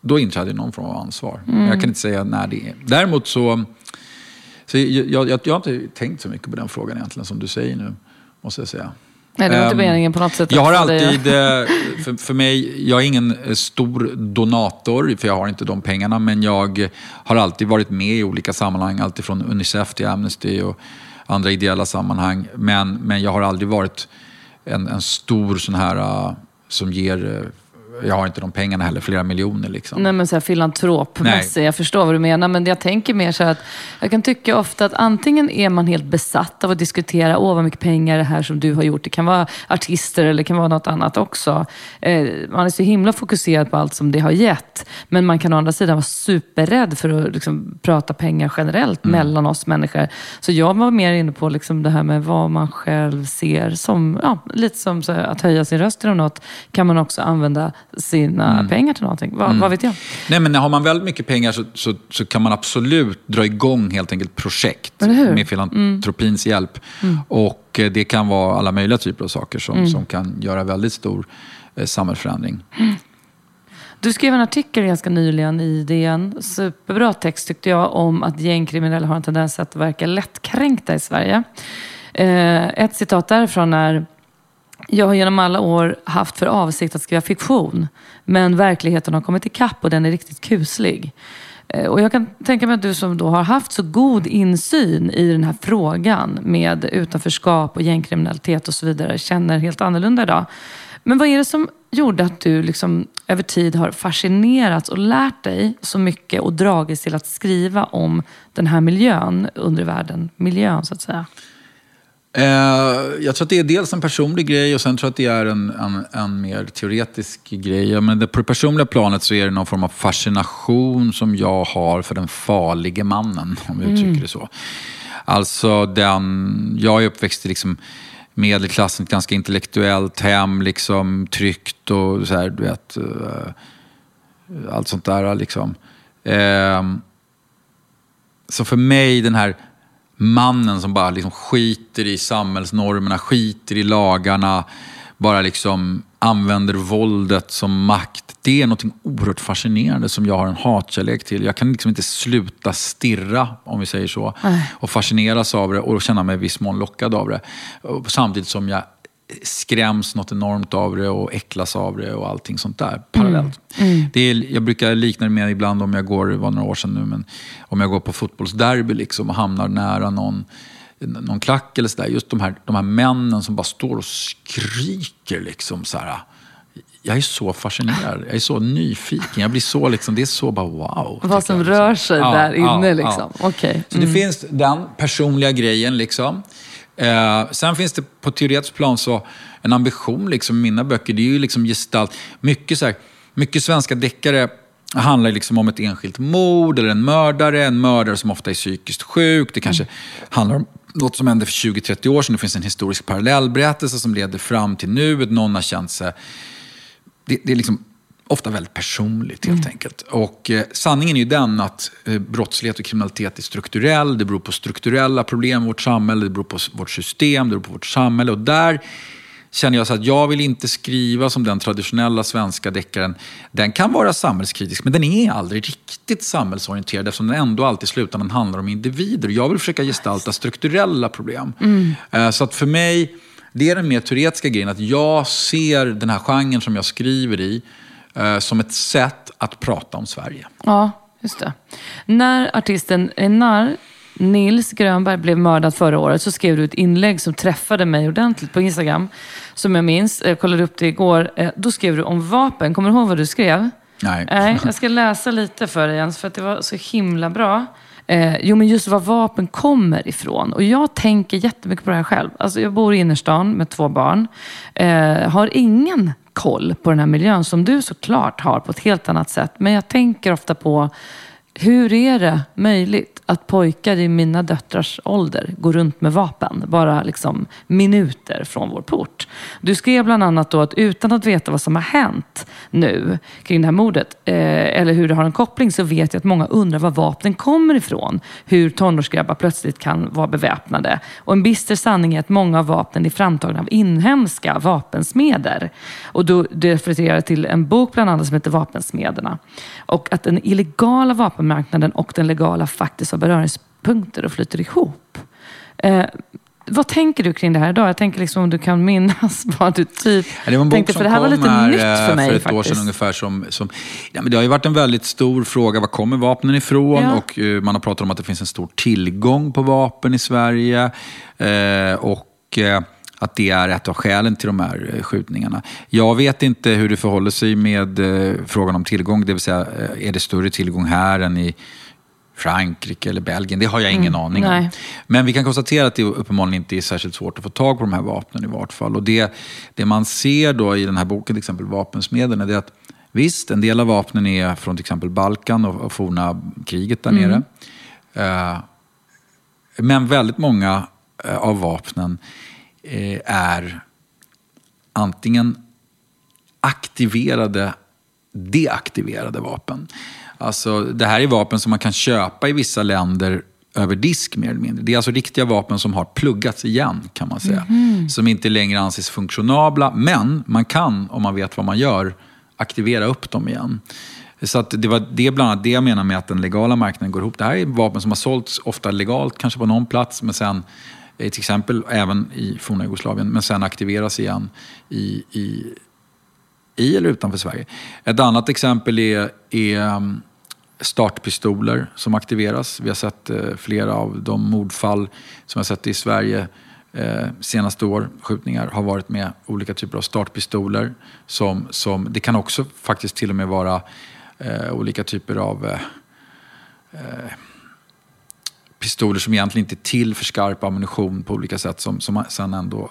då inträder någon form av ansvar. Mm. Jag kan inte säga när det är. Däremot så, så jag, jag, jag har inte tänkt så mycket på den frågan egentligen som du säger nu, måste jag säga. Nej, det var inte ehm, meningen på något sätt. Jag har alltid, eh, för, för mig, jag är ingen eh, stor donator, för jag har inte de pengarna, men jag har alltid varit med i olika sammanhang, alltifrån Unicef till Amnesty och andra ideella sammanhang. Men, men jag har aldrig varit en, en stor sån här uh, som ger jag har inte de pengarna heller, flera miljoner. Liksom. Nej, men så här filantropmässig, jag förstår vad du menar. Men jag tänker mer så här att jag kan tycka ofta att antingen är man helt besatt av att diskutera, åh vad mycket pengar det här som du har gjort. Det kan vara artister eller det kan vara något annat också. Eh, man är så himla fokuserad på allt som det har gett. Men man kan å andra sidan vara superrädd för att liksom, prata pengar generellt mm. mellan oss människor. Så jag var mer inne på liksom, det här med vad man själv ser som, ja, lite som här, att höja sin röst eller något, kan man också använda sina mm. pengar till någonting. Va, mm. Vad vet jag? Nej, men har man väldigt mycket pengar så, så, så, kan man absolut dra igång helt enkelt projekt med filantropins mm. hjälp. Mm. Och eh, det kan vara alla möjliga typer av saker som, mm. som kan göra väldigt stor eh, samhällsförändring. Du skrev en artikel ganska nyligen i DN, superbra text tyckte jag, om att gängkriminella har en tendens att verka lättkränkta i Sverige. Eh, ett citat därifrån är jag har genom alla år haft för avsikt att skriva fiktion. Men verkligheten har kommit ikapp och den är riktigt kuslig. Eh, och jag kan tänka mig att du som då har haft så god insyn i den här frågan med utanförskap och gängkriminalitet och så vidare känner helt annorlunda idag. Men vad är det som gjorde att du liksom över tid har fascinerats och lärt dig så mycket och dragits till att skriva om den här miljön, undervärlden, miljön så att säga? Eh, jag tror att det är dels en personlig grej och sen tror jag att det är en, en, en mer teoretisk grej. Men det, på det personliga planet så är det någon form av fascination som jag har för den farlige mannen, om vi mm. uttrycker det så. Alltså den, jag är uppväxt i liksom medelklassen, ett ganska intellektuellt hem, liksom tryggt och så här, du vet, uh, allt sånt där liksom. Uh, så för mig, den här mannen som bara liksom skiter i samhällsnormerna, skiter i lagarna, bara liksom använder våldet som makt. Det är något oerhört fascinerande som jag har en hatkärlek till. Jag kan liksom inte sluta stirra, om vi säger så, och fascineras av det och känna mig i viss mån lockad av det. Samtidigt som jag skräms något enormt av det och äcklas av det och allting sånt där parallellt. Mm. Mm. Det är, jag brukar likna det med ibland om jag går, det var några år sedan nu, men om jag går på fotbollsderby liksom och hamnar nära någon, någon klack eller sådär. Just de här, de här männen som bara står och skriker liksom så här. Jag är så fascinerad, jag är så nyfiken. Jag blir så liksom, det är så bara wow. Vad som jag, rör sig ja, där inne ja, liksom. Ja. Okay. Så det mm. finns den personliga grejen liksom. Eh, sen finns det på teoretiskt plan så en ambition liksom, i mina böcker. Det är ju liksom gestalt. Mycket, så här, mycket svenska deckare handlar liksom om ett enskilt mord eller en mördare. En mördare som ofta är psykiskt sjuk. Det kanske mm. handlar om något som hände för 20-30 år sedan. Det finns en historisk parallellberättelse som leder fram till nuet. Någon har känt sig... Det, det är liksom ofta väldigt personligt helt mm. enkelt. Och eh, sanningen är ju den att eh, brottslighet och kriminalitet är strukturell. Det beror på strukturella problem i vårt samhälle, det beror på vårt system, det beror på vårt samhälle. Och där känner jag så att jag vill inte skriva som den traditionella svenska deckaren. Den kan vara samhällskritisk, men den är aldrig riktigt samhällsorienterad eftersom den ändå alltid i slutändan handlar om individer. Jag vill försöka gestalta strukturella problem. Mm. Eh, så att för mig, det är den mer teoretiska grejen, att jag ser den här genren som jag skriver i som ett sätt att prata om Sverige. Ja, just det. När artisten Enar Nils Grönberg blev mördad förra året så skrev du ett inlägg som träffade mig ordentligt på Instagram. Som jag minns, jag kollade upp det igår. Eh, då skrev du om vapen. Kommer du ihåg vad du skrev? Nej. Nej jag ska läsa lite för dig Jens, för att det var så himla bra. Eh, jo, men just var vapen kommer ifrån. Och jag tänker jättemycket på det här själv. Alltså, jag bor i innerstan med två barn. Eh, har ingen koll på den här miljön som du såklart har på ett helt annat sätt. Men jag tänker ofta på hur är det möjligt att pojkar i mina döttrars ålder går runt med vapen, bara liksom minuter från vår port? Du skrev bland annat då att utan att veta vad som har hänt nu kring det här mordet, eh, eller hur det har en koppling, så vet jag att många undrar var vapnen kommer ifrån. Hur tonårsgrabbar plötsligt kan vara beväpnade. Och en bister sanning är att många av vapnen är framtagna av inhemska vapensmeder. Och då det refererar till en bok bland annat som heter Vapensmederna. Och att den illegala vapen vapenmarknaden och den legala faktiskt har beröringspunkter och flyter ihop. Eh, vad tänker du kring det här idag? Jag tänker liksom om du kan minnas vad du typ Ja, det var en bok tänkte, som för det här var lite här, nytt eh, för mig för ett faktiskt. år sedan ungefär. Som, som, ja, men det har ju varit en väldigt stor fråga, var kommer vapnen ifrån? Ja. Och eh, man har pratat om att det finns en stor tillgång på vapen i Sverige. Eh, och eh, att det är ett av skälen till de här eh, skjutningarna. Jag vet inte hur det förhåller sig med eh, frågan om tillgång. Det vill säga, eh, är det större tillgång här än i Frankrike eller Belgien? Det har jag ingen aning om. Mm, nej. Men vi kan konstatera att det uppenbarligen inte är särskilt svårt att få tag på de här vapnen i vart fall. Och det, det man ser då i den här boken, till exempel Vapensmederna, det är att visst, en del av vapnen är från till exempel Balkan och, och forna kriget där nere. Eh, men väldigt många av vapnen är antingen aktiverade, deaktiverade vapen. Alltså, det här är vapen som man kan köpa i vissa länder över disk mer eller mindre. Det är alltså riktiga vapen som har pluggats igen kan man säga. Som inte längre anses funktionabla, men man kan, om man vet vad man gör, aktivera upp dem igen. Så att det var det bland annat det jag menar med att den legala marknaden går ihop. Det här är vapen som har sålts ofta legalt, kanske på någon plats, men sen eh, till exempel även i forna Jugoslavien, men sen aktiveras igen i, i, i eller utanför Sverige. Ett annat exempel är, är mm, startpistoler som aktiveras. Vi har sett eh, flera av de mordfall som vi har sett i Sverige eh, senaste år, skjutningar, har varit med olika typer av startpistoler. Som, som, det kan också faktiskt till och med vara eh, olika typer av eh, eh, pistoler som egentligen inte är till för skarp ammunition på olika sätt som, som sen ändå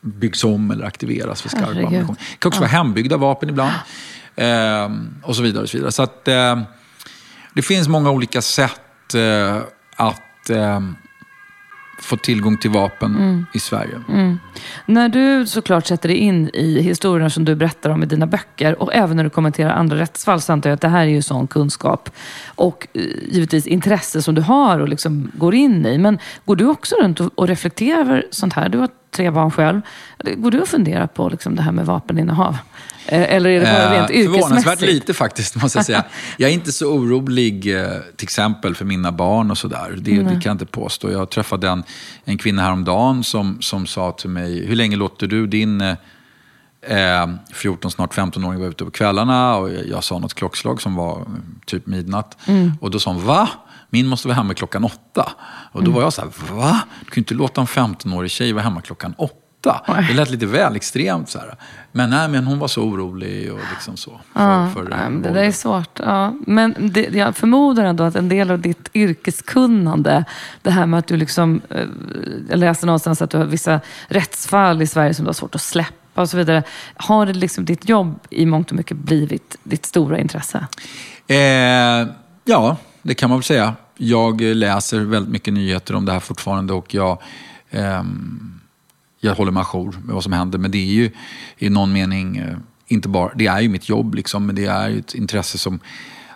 byggs om eller aktiveras för skarp Herregud. ammunition. Det kan också vara hembyggda vapen ibland. Ehm, och så vidare. Och så vidare. Så att, ehm, det finns många olika sätt eh, att ehm, få tillgång till vapen Mm. i Sverige. När du såklart sätter dig in i historierna som du berättar om i dina böcker och även när du kommenterar andra rättsfall så antar jag att det här är ju sån kunskap och eh, givetvis intresse som du har och liksom går in i. Men går du också runt och reflekterar över sånt här? Du har tre barn själv. Går du och funderar på liksom det här med vapeninnehav? Eh, Eller är det bara rent Eh, Förvånansvärt yrkesmässigt? lite faktiskt, måste jag säga. Jag är inte så orolig, eh, till exempel för mina barn och sådär. Det, det kan jag inte påstå. Jag träffade en, en kvinna häromdagen som, som sa till mig, hur länge låter du din eh, eh, 14, snart 15-åring vara ute på kvällarna? Och jag, sa något klockslag som var typ midnatt. Och då sa hon, va? Min måste vara hemma klockan åtta. Och då var jag så här, va? Du kan ju inte låta en 15-årig tjej vara hemma klockan åtta. Det lät lite väl extremt. Så här. Men, nej, men hon var så orolig och liksom så. För, Ja, för, nej, det där är svårt. Ja. Men det, jag förmodar ändå att en del av ditt yrkeskunnande, det här med att du liksom, eh, jag läste någonstans att du har vissa rättsfall i Sverige som du har svårt att släppa och så vidare. Har det liksom ditt jobb i mångt och mycket blivit ditt stora intresse? Eh, ja, det kan man väl säga. Jag läser väldigt mycket nyheter om det här fortfarande och jag, eh, jag håller mig ajour med vad som händer. Men det är ju i någon mening, eh, inte bara, det är ju mitt jobb liksom, men det är ju ett intresse som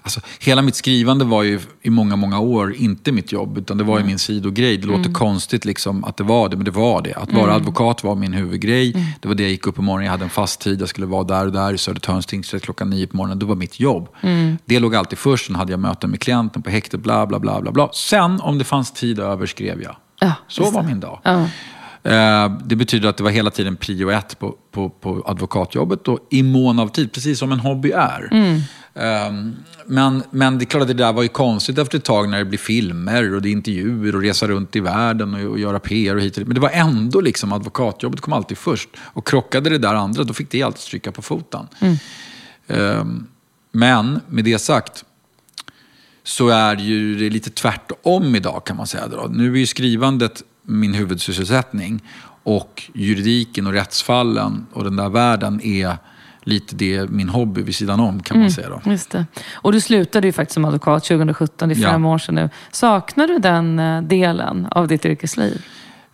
Alltså, hela mitt skrivande var ju i många, många år inte mitt jobb, utan det var ju min sidogrej. Det låter konstigt liksom att det var det, men det var det. Att vara advokat var min huvudgrej. Det var det jag gick upp på morgonen, jag hade en fast tid, jag skulle vara där och där i Södertörns tingsrätt klockan nio på morgonen. Det var mitt jobb. Det låg alltid först, sen hade jag möten med klienten på häktet, bla bla bla. bla, bla. Sen, om det fanns tid över, skrev jag. Ja, Så var min dag. Ja. Eh, Det betyder att det var hela tiden prio ett på, på, på advokatjobbet och i mån av tid, precis som en hobby är. Eh, Men, men det är klart att det där var ju konstigt efter ett tag när det blir filmer och det är intervjuer och resa runt i världen och, och göra PR och hit och dit. Men det var ändå liksom advokatjobbet kom alltid först. Och krockade det där andra, då fick det alltid stryka på foten. Eh, Men med det sagt, så är ju det lite tvärtom idag kan man säga. Då. Nu är ju skrivandet min huvudsysselsättning och juridiken och rättsfallen och den där världen är lite det, min hobby vid sidan om kan man säga. Då. Just det. Och du slutade ju faktiskt som advokat 2017, det är Ja. fem år sedan nu. Saknar du den eh, delen av ditt yrkesliv?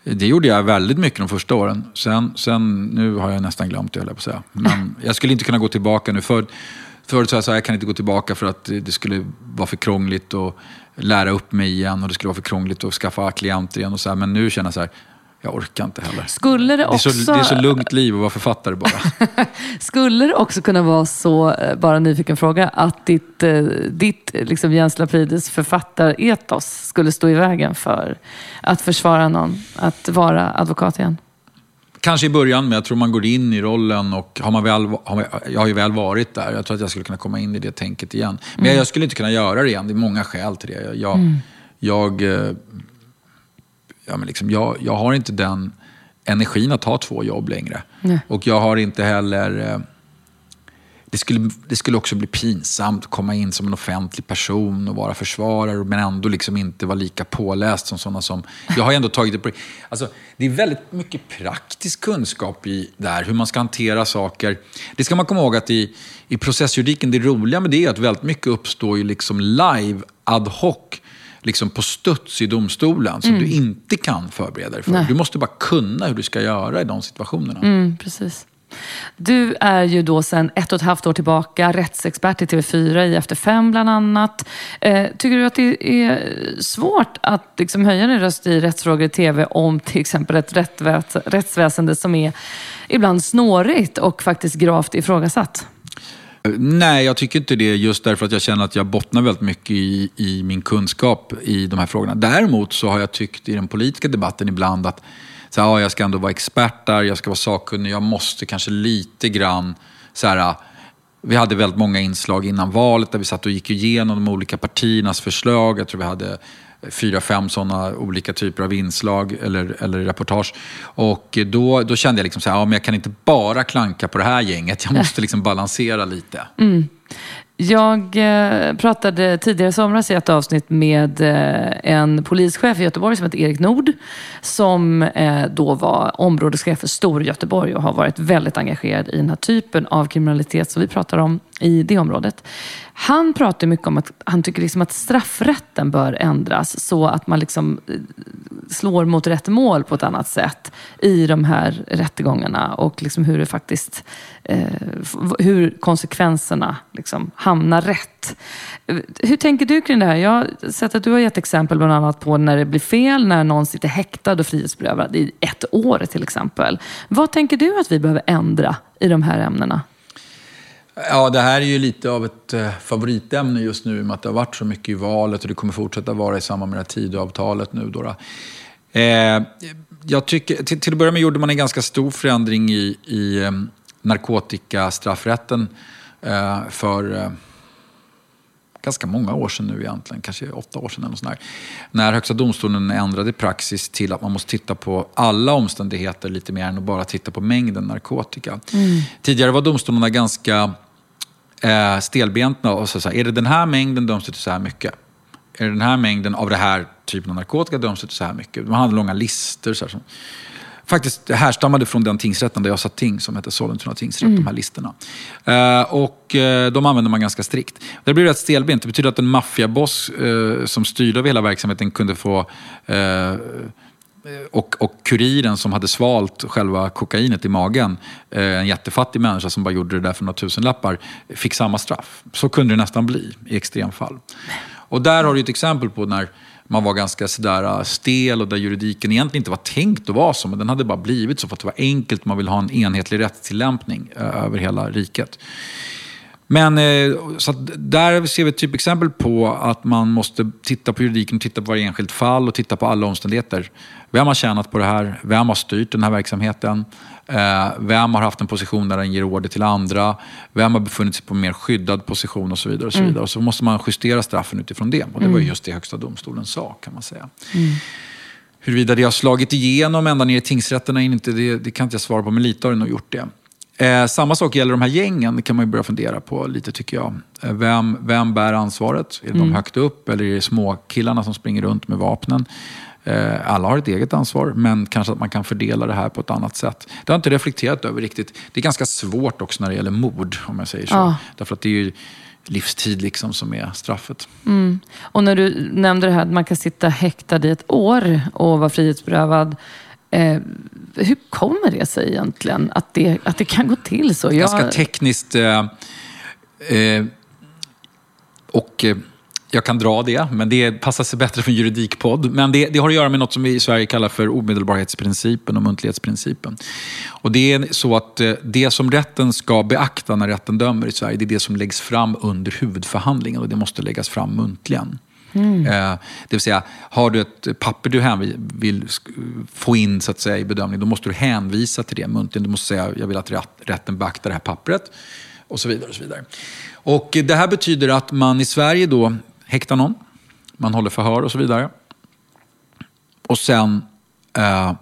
Det gjorde jag väldigt mycket de första åren. Sen, sen nu har jag nästan glömt det, höll jag på att säga. Men jag skulle inte kunna gå tillbaka nu. För, förut sa jag här, jag kan inte gå tillbaka för att det skulle vara för krångligt att lära upp mig igen och det skulle vara för krångligt att skaffa klienter igen. Och så här. Men nu känner jag så här, jag orkar inte heller. Skulle det Det är, också, så, det är så lugnt liv att vara författare bara. skulle det också kunna vara så, eh, bara en nyfiken fråga, att ditt, eh, ditt eh, liksom Jens Laprides författaretos skulle stå i vägen för att försvara någon, att vara advokat igen? Kanske i början, men jag tror man går in i rollen och har man väl, har man, jag har ju väl varit där. Jag tror att jag skulle kunna komma in i det tänket igen. Men jag, jag skulle inte kunna göra det igen. Det är många skäl till det. Jag, jag, eh, ja, men liksom, jag, jag har inte den energin att ha två jobb längre. Nej. Och jag har inte heller... Det skulle, det skulle också bli pinsamt att komma in som en offentlig person och vara försvarare men ändå liksom inte vara lika påläst som sådana som... Jag har ändå tagit det på... Alltså, det är väldigt mycket praktisk kunskap i där, hur man ska hantera saker. Det ska man komma ihåg att i, i processjuridiken, det roliga med det är att väldigt mycket uppstår ju liksom live, ad hoc, liksom på studs i domstolen som du inte kan förbereda dig för. Nej. Du måste bara kunna hur du ska göra i de situationerna. Mm, precis. Du är ju då sedan ett och ett halvt år tillbaka rättsexpert i TV4 i Efter fem bland annat. Eh, tycker du att det är svårt att liksom höja din röst i rättsfrågor i TV om till exempel ett rättväs- rättsväsende som är ibland snårigt och faktiskt gravt ifrågasatt? Nej, jag tycker inte det just därför att jag känner att jag bottnar väldigt mycket i, i min kunskap i de här frågorna. Däremot så har jag tyckt i den politiska debatten ibland att så här, ja, jag ska ändå vara expert där, jag ska vara sakkunnig, jag måste kanske lite grann så här, vi hade väldigt många inslag innan valet där vi satt och gick igenom de olika partiernas förslag. Jag tror vi hade fyra, fem sådana olika typer av inslag eller, eller reportage. Och då, då kände jag liksom så här, ja, men jag kan inte bara klanka på det här gänget. Jag måste liksom balansera lite. Jag eh, pratade tidigare i somras i ett avsnitt med eh, en polischef i Göteborg som heter Erik Nord. Som eh, då var områdeschef för Storgöteborg och har varit väldigt engagerad i den här typen av kriminalitet som vi pratar om i det området. Han pratar mycket om att han tycker liksom att straffrätten bör ändras så att man liksom slår mot rätt mål på ett annat sätt i de här rättegångarna och liksom hur det faktiskt Eh, hur konsekvenserna liksom hamnar rätt. Hur tänker du kring det här? Jag har sett att du har gett exempel bland annat på när det blir fel, när någon sitter häktad och frihetsberövad i ett år till exempel. Vad tänker du att vi behöver ändra i de här ämnena? Ja, det här är ju lite av ett eh, favoritämne just nu i och med att det har varit så mycket i valet och det kommer fortsätta vara i samband med det här Tidöavtalet nu. Då. Eh, jag tycker, till, till att börja med gjorde man en ganska stor förändring i, i ehm, narkotikastraffrätten eh, för eh, ganska många år sedan nu egentligen, kanske åtta år sedan eller sånt där. När Högsta domstolen ändrade praxis till att man måste titta på alla omständigheter lite mer än att bara titta på mängden narkotika. Tidigare var domstolarna ganska eh, stelbenta och så, så här, är det den här mängden döms det till så här mycket. Är det den här mängden av det här typen av narkotika döms det till så här mycket. Man hade långa listor. Så här, som, faktiskt härstammade från den tingsrätten där jag satt ting som hette Sollentuna tingsrätt, de här listorna. Eh, och eh, de använde man ganska strikt. Det blev rätt stelbent. Det betyder att en maffiaboss eh, som styrde över hela verksamheten kunde få eh, och, och kuriren som hade svalt själva kokainet i magen, eh, en jättefattig människa som bara gjorde det där för några tusenlappar, fick samma straff. Så kunde det nästan bli i extremfall. Och där har du ett exempel på när man var ganska sådär äh, stel och där juridiken egentligen inte var tänkt att vara så, men den hade bara blivit så för att det var enkelt, man vill ha en enhetlig rättstillämpning äh, över hela riket. Men äh, så att där ser vi ett typexempel på att man måste titta på juridiken, titta på varje enskilt fall och titta på alla omständigheter. Vem har tjänat på det här? Vem har styrt den här verksamheten? Eh, vem har haft en position där den ger order till andra? Vem har befunnit sig på en mer skyddad position och så vidare. Och så, vidare. Och så måste man justera straffen utifrån det. Och det var ju just det Högsta domstolen sa kan man säga. Huruvida det har slagit igenom ända ner i tingsrätterna, inte, det, det kan inte jag svara på, men lite har det nog gjort det. Eh, samma sak gäller de här gängen, det kan man ju börja fundera på lite tycker jag. Eh, vem, vem bär ansvaret? Är det de högt upp eller är det små killarna som springer runt med vapnen? Eh, alla har ett eget ansvar, men kanske att man kan fördela det här på ett annat sätt. Det har jag inte reflekterat över riktigt. Det är ganska svårt också när det gäller mord, om jag säger så. Ja. Därför att det är ju livstid liksom som är straffet. Mm. Och när du nämnde det här att man kan sitta häktad i ett år och vara frihetsberövad. Eh, hur kommer det sig egentligen att det, att det kan gå till så? Jag, Ganska tekniskt. Eh, eh, och eh, jag kan dra det, men det passar sig bättre för en juridikpodd. Men det, det har att göra med något som vi i Sverige kallar för omedelbarhetsprincipen och muntlighetsprincipen. Och det är så att eh, det som rätten ska beakta när rätten dömer i Sverige, det är det som läggs fram under huvudförhandlingen och det måste läggas fram muntligen. Mm. Eh, det vill säga, har du ett papper du vill få in så att säga, i bedömning, då måste du hänvisa till det muntligen. Du måste säga, jag vill att rätt, rätten beaktar det här pappret. Och så vidare. Och så vidare. Och det här betyder att man i Sverige då häktar någon, man håller förhör och så vidare. Och sen eh,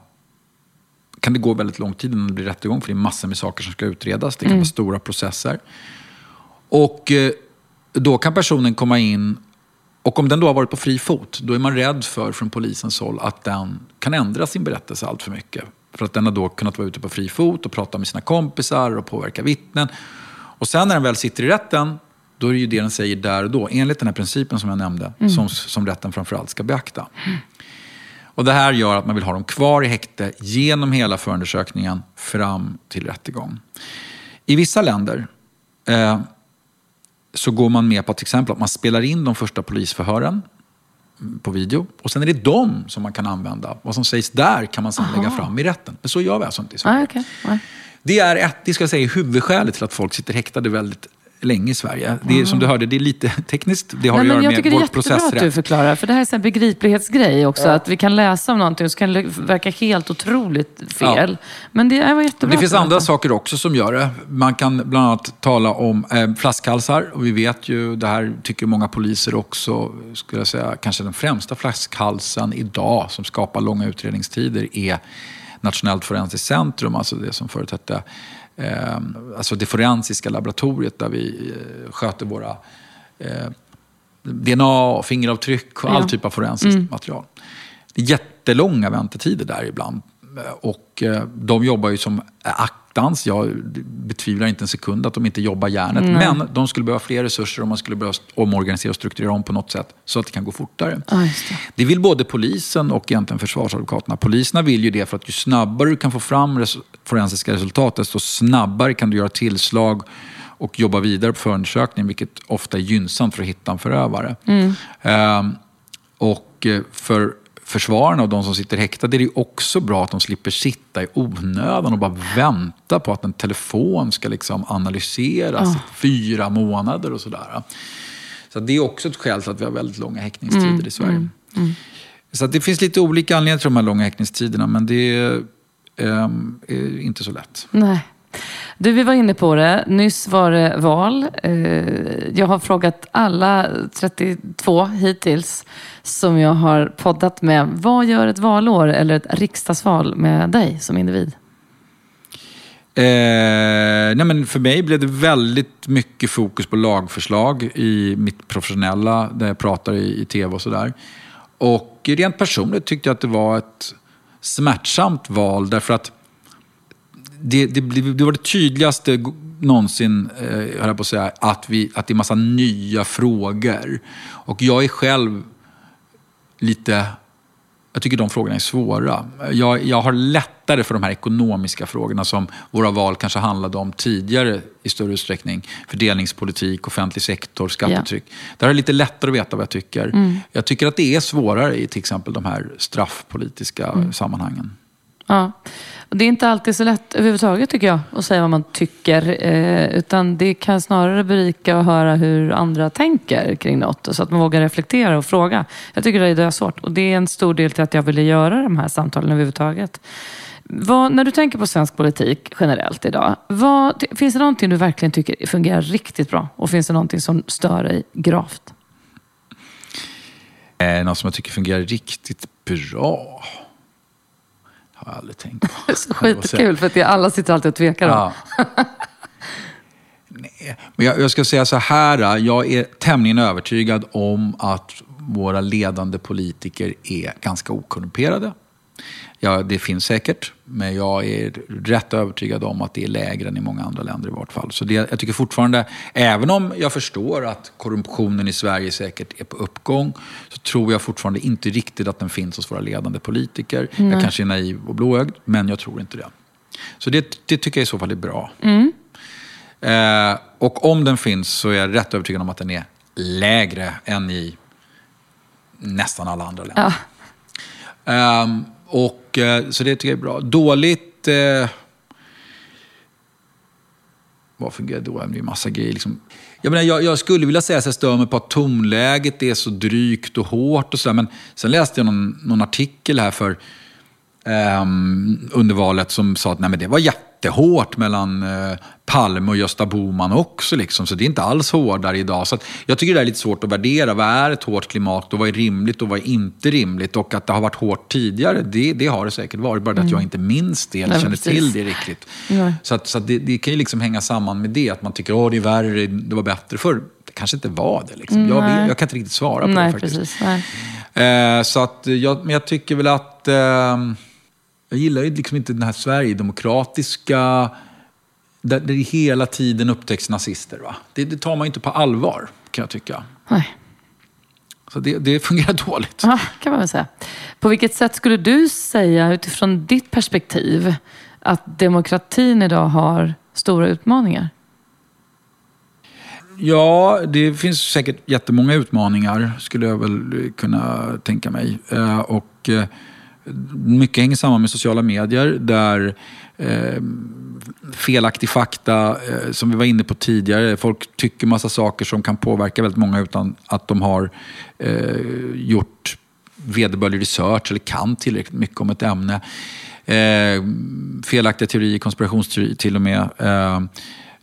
kan det gå väldigt lång tid innan det blir rättegång, för det är massor med saker som ska utredas. Det kan vara stora processer. Och eh, då kan personen komma in och om den då har varit på fri fot, då är man rädd för från polisens håll att den kan ändra sin berättelse allt för mycket. För att den har då kunnat vara ute på fri fot och prata med sina kompisar och påverka vittnen. Och sen när den väl sitter i rätten, då är det ju det den säger där och då, enligt den här principen som jag nämnde, som, som rätten framförallt ska beakta. Och det här gör att man vill ha dem kvar i häkte genom hela förundersökningen fram till rättegång. I vissa länder eh, så går man med på till exempel att man spelar in de första polisförhören mm, på video. Och sen är det de som man kan använda. Vad som sägs där kan man sen lägga fram i rätten. Men så gör vi alltså inte i Sverige. Ah, okej. Nej. Det är ett, det ska jag säga, huvudskälet till att folk sitter häktade väldigt länge i Sverige. Det är, som du hörde, det är lite tekniskt. Det har Nej, att göra jag tycker med det är vår jättebra att du processrätt. förklarar. För det här är en begriplighetsgrej också. Att vi kan läsa om någonting och så kan det verka helt otroligt fel. Men det var jättebra. Det finns andra berättade. saker också som gör det. Man kan bland annat tala om eh, flaskhalsar. Och vi vet ju, det här tycker många poliser också, skulle jag säga, kanske den främsta flaskhalsen idag som skapar långa utredningstider är Nationellt forensiskt centrum, alltså det som förut hette eh, alltså det forensiska laboratoriet där vi eh, sköter våra eh, DNA, och fingeravtryck och all Ja. typ av forensiskt material. Det är jättelånga väntetider där ibland. Och eh, de jobbar ju som aktans. Jag betvivlar inte en sekund att de inte jobbar järnet. Men de skulle behöva fler resurser om man skulle behöva omorganisera och strukturera om på något sätt så att det kan gå fortare. Ja, det. Det vill både polisen och egentligen försvarsadvokaterna. Poliserna vill ju det för att ju snabbare du kan få fram res- forensiska resultat, desto snabbare kan du göra tillslag och jobba vidare på förundersökningen, vilket ofta är gynnsamt för att hitta en förövare. Ehm, och eh, för försvararna och de som sitter häktade är det också bra att de slipper sitta i onödan och bara vänta på att en telefon ska liksom analyseras i fyra månader och sådär. Så det är också ett skäl till att vi har väldigt långa häktningstider i Sverige. Så att det finns lite olika anledningar till de här långa häktningstiderna, men det är, ehm, är inte så lätt. Nej. Du, vi var inne på det. Nyss var det val. Eh, jag har frågat alla 32 hittills som jag har poddat med. Vad gör ett valår eller ett riksdagsval med dig som individ? Eh, nej men för mig blev det väldigt mycket fokus på lagförslag i mitt professionella, där jag pratar i, i tv och sådär. Och rent personligt tyckte jag att det var ett smärtsamt val därför att det, det, det var det tydligaste någonsin, eh, höll jag på att säga, att, vi, att det är massa nya frågor. Och jag är själv lite... Jag tycker de frågorna är svåra. Jag, jag har lättare för de här ekonomiska frågorna som våra val kanske handlade om tidigare i större utsträckning. Fördelningspolitik, offentlig sektor, skattetryck. Där är det lite lättare att veta vad jag tycker. Jag tycker att det är svårare i till exempel de här straffpolitiska sammanhangen. Ja. Det är inte alltid så lätt överhuvudtaget tycker jag att säga vad man tycker. Eh, utan det kan snarare berika att höra hur andra tänker kring något. Så att man vågar reflektera och fråga. Jag tycker det är svårt. Och det är en stor del till att jag ville göra de här samtalen överhuvudtaget. Vad, när du tänker på svensk politik generellt idag. Vad, finns det någonting du verkligen tycker fungerar riktigt bra? Och finns det någonting som stör dig gravt? Eh, något som jag tycker fungerar riktigt bra. Har jag aldrig tänkt på. Skitkul för att det, alla sitter alltid och tvekar. Ja. Nej, Men jag, jag ska säga så här, jag är tämligen övertygad om att våra ledande politiker är ganska okorrumperade. Ja, det finns säkert, men jag är rätt övertygad om att det är lägre än i många andra länder i vart fall. Så det, jag tycker fortfarande, även om jag förstår att korruptionen i Sverige säkert är på uppgång, så tror jag fortfarande inte riktigt att den finns hos våra ledande politiker. Mm. Jag kanske är naiv och blåögd, men jag tror inte det. Så det, det tycker jag i så fall är bra. Mm. Eh, och om den finns så är jag rätt övertygad om att den är lägre än i nästan alla andra länder. Ja. Um, och, eh, så det tycker jag är bra. Dåligt... Eh, vad fungerar då? Det är massa grejer. Liksom. Jag, menar, jag, jag, skulle vilja säga att jag stör mig på att tonläget är så drygt och hårt och sådär. Men sen läste jag någon, någon artikel här för um, under valet som sa att nej, men det var jätte jättehårt mellan eh, Palme och Gösta Boman också. Liksom, så det är inte alls hårdare idag. Så jag tycker det är lite svårt att värdera. Vad är ett hårt klimat och vad är rimligt och vad är inte rimligt? Och att det har varit hårt tidigare, det, det har det säkert varit. Bara mm. att jag inte minns det eller känner till det riktigt. Ja. Så, att, så att det, det, kan ju liksom hänga samman med det. Att man tycker att det är värre, det var bättre förr. Det kanske inte var det. Liksom. Mm, jag, jag, kan inte riktigt svara på nej, det faktiskt. Precis, eh, så att jag, men jag tycker väl att... Eh, jag gillar ju liksom inte den här Sverigedemokratiska, där det hela tiden upptäcks nazister. Va? Det, det tar man inte på allvar, kan jag tycka. Nej. Så det, det fungerar dåligt. Ja, kan man väl säga. På vilket sätt skulle du säga, utifrån ditt perspektiv, att demokratin idag har stora utmaningar? Ja, det finns säkert jättemånga utmaningar, skulle jag väl kunna tänka mig. Eh, och eh, mycket hänger samman med sociala medier där eh, felaktig fakta, eh, som vi var inne på tidigare, folk tycker massa saker som kan påverka väldigt många utan att de har eh, gjort vederbörlig research eller kan tillräckligt mycket om ett ämne. Eh, felaktiga teorier, konspirationsteorier till och med. Eh,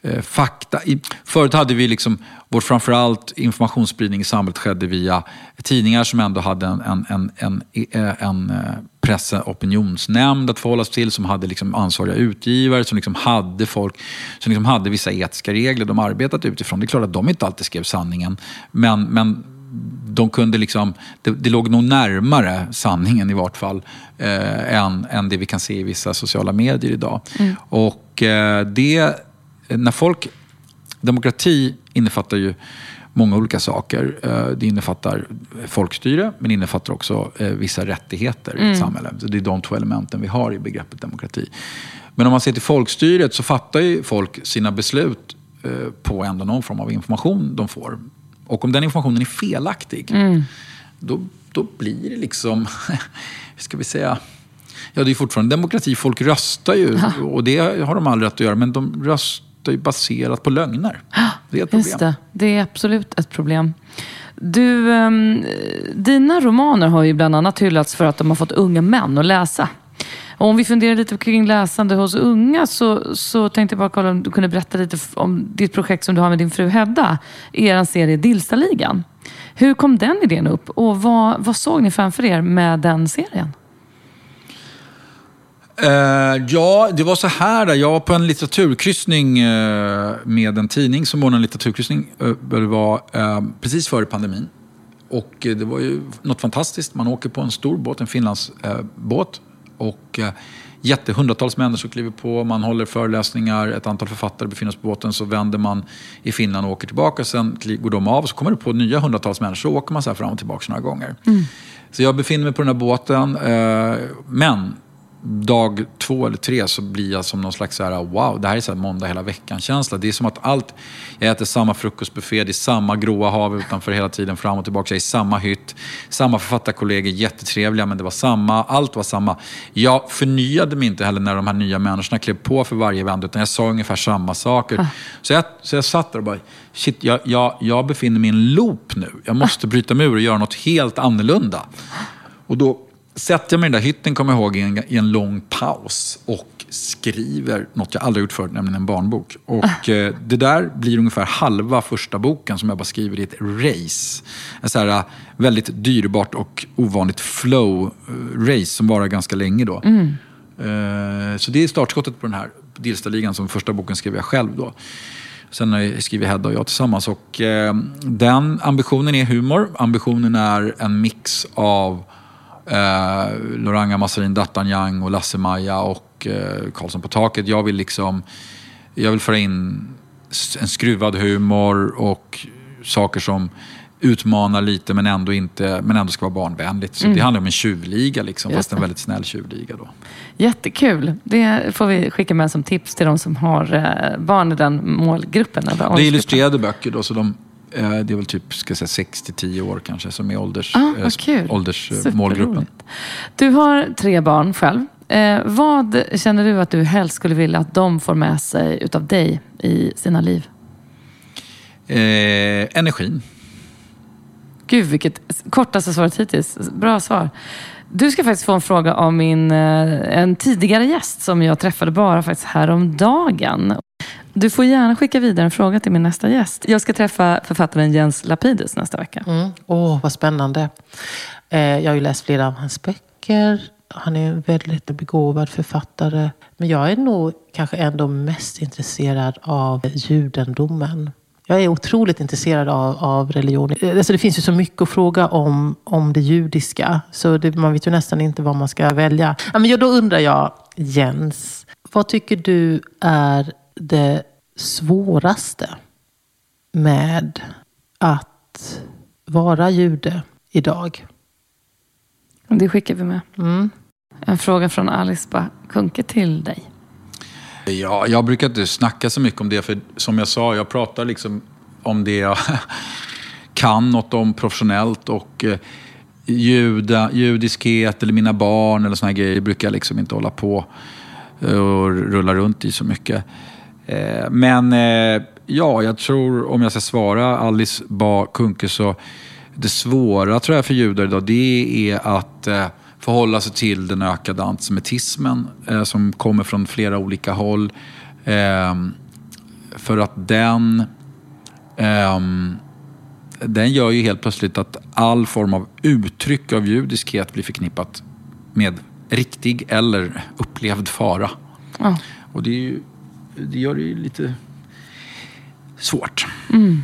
eh fakta. Förut hade vi liksom, vår framförallt informationsspridning i samhället skedde via tidningar som ändå hade en, en, en, en, en, en press opinionsnämnd att förhålla sig till, som hade liksom ansvariga utgivare, som liksom hade folk som liksom hade vissa etiska regler de arbetat utifrån. Det är klart att de inte alltid skrev sanningen, men, men de kunde liksom, det, det låg nog närmare sanningen i vart fall eh, än, än det vi kan se i vissa sociala medier idag. Mm. Och eh, det när folk... Demokrati innefattar ju många olika saker. Eh, det innefattar folkstyre, men innefattar också eh, vissa rättigheter mm. i ett mm. samhälle. Så det är de två elementen vi har i begreppet demokrati. Men om man ser till folkstyret så fattar ju folk sina beslut eh, på ändå någon form av information de får. Och om den informationen är felaktig, mm. då, då blir det liksom, hur ska vi säga, Ja, det är fortfarande demokrati. Folk röstar ju. Och det har de all rätt att göra. Men de röstar ju baserat på lögner. Det är ett problem. Just det. det är absolut ett problem. Du, um, dina romaner har ju bland annat hyllats för att de har fått unga män att läsa. Och om vi funderar lite kring läsande hos unga så, så tänkte jag bara kolla om du kunde berätta lite om ditt projekt som du har med din fru Hedda. Er serie Dilstaligan. Hur kom den idén upp och vad, vad såg ni framför er med den serien? Uh, ja, det var så här. Jag var på en litteraturkryssning uh, med en tidning som ordnade en litteraturkryssning. Uh, det var precis före pandemin. Och det var ju något fantastiskt. Man åker på en stor båt, en Finlandsbåt. och jättehundratals människor kliver på, man håller föreläsningar, ett antal författare befinner sig på båten. Så vänder man i Finland och åker tillbaka. Sen går de av så kommer det på nya hundratals människor. Så åker man så fram och tillbaka några gånger. Mm. Så jag befinner mig på den här båten. men dag två eller tre så blir jag som någon slags så här, wow, det här är så här måndag hela veckan-känsla. Det är som att allt, jag äter samma frukostbuffé, det är samma gråa hav utanför hela tiden, fram och tillbaka. Jag är i samma hytt, samma författarkollegor, jättetrevliga, men det var samma, allt var samma. Jag förnyade mig inte heller när de här nya människorna klev på för varje vänd, utan jag sa ungefär samma saker. Ah. Så, jag, så jag satt där och bara, shit, jag, jag, jag befinner mig i en loop nu. Jag måste bryta mig ur och göra något helt annorlunda. Och då sätter jag mig i den där hytten, kommer jag ihåg, i en, i en lång paus och skriver något jag aldrig gjort förut, nämligen en barnbok. Och ah. eh, det där blir ungefär halva första boken som jag bara skriver i ett race. En så här eh, väldigt dyrbart och ovanligt flow-race som varar ganska länge då. Mm. Eh, så det är startskottet på den här Dilstaligan som första boken skrev jag själv då. Sen har skrivit Hedda och jag tillsammans. Och, eh, den ambitionen är humor. Ambitionen är en mix av eh, Loranga Massarin D'Artagnan och Lasse-Maja och eh, Karlsson på taket. Jag vill liksom jag vill föra in en skruvad humor och saker som utmanar lite men ändå, inte, men ändå ska vara barnvänligt. Så mm. det handlar om en tjuvliga, liksom, fast en väldigt snäll tjuvliga. Då. Jättekul. Det får vi skicka med som tips till de som har eh, barn i den målgruppen. det är illustrerade böcker, då, så de, det är väl typ 6-10 år kanske som är ålders, ah, eh, åldersmålgruppen. Du har tre barn själv. Eh, vad känner du att du helst skulle vilja att de får med sig utav dig i sina liv? Eh, energin. Gud, vilket kortaste svaret hittills. Bra svar. Du ska faktiskt få en fråga av min, eh, en tidigare gäst som jag träffade bara faktiskt häromdagen. Du får gärna skicka vidare en fråga till min nästa gäst. Jag ska träffa författaren Jens Lapidus nästa vecka. Mm. Åh, mm. oh, vad spännande. Eh, jag har ju läst flera av hans böcker. Han är en väldigt begåvad författare. Men jag är nog kanske ändå mest intresserad av judendomen. Jag är otroligt intresserad av, av religion. Eh, alltså det finns ju så mycket att fråga om, om det judiska. Så det, man vet ju nästan inte vad man ska välja. Ja, men då undrar jag, Jens. Vad tycker du är det svåraste med att vara jude idag? Det skickar vi med. Mm. En fråga från Alice Kunke till dig. Ja, jag brukar inte snacka så mycket om det, för som jag sa, jag pratar liksom om det jag kan något om professionellt och eh, juda, judiskhet eller mina barn eller såna grejer brukar jag liksom inte hålla på eh, och rulla runt i så mycket. Eh, men eh, ja, jag tror om jag ska svara Alice Ba Kunke så det svåra tror jag för judar idag det är att eh, förhålla sig till den ökade antisemitismen som kommer från flera olika håll. Eh, för att den, eh, den gör ju helt plötsligt att all form av uttryck av judiskhet blir förknippat med riktig eller upplevd fara. Ja. Och det, ju, det, gör det ju lite svårt. Mm.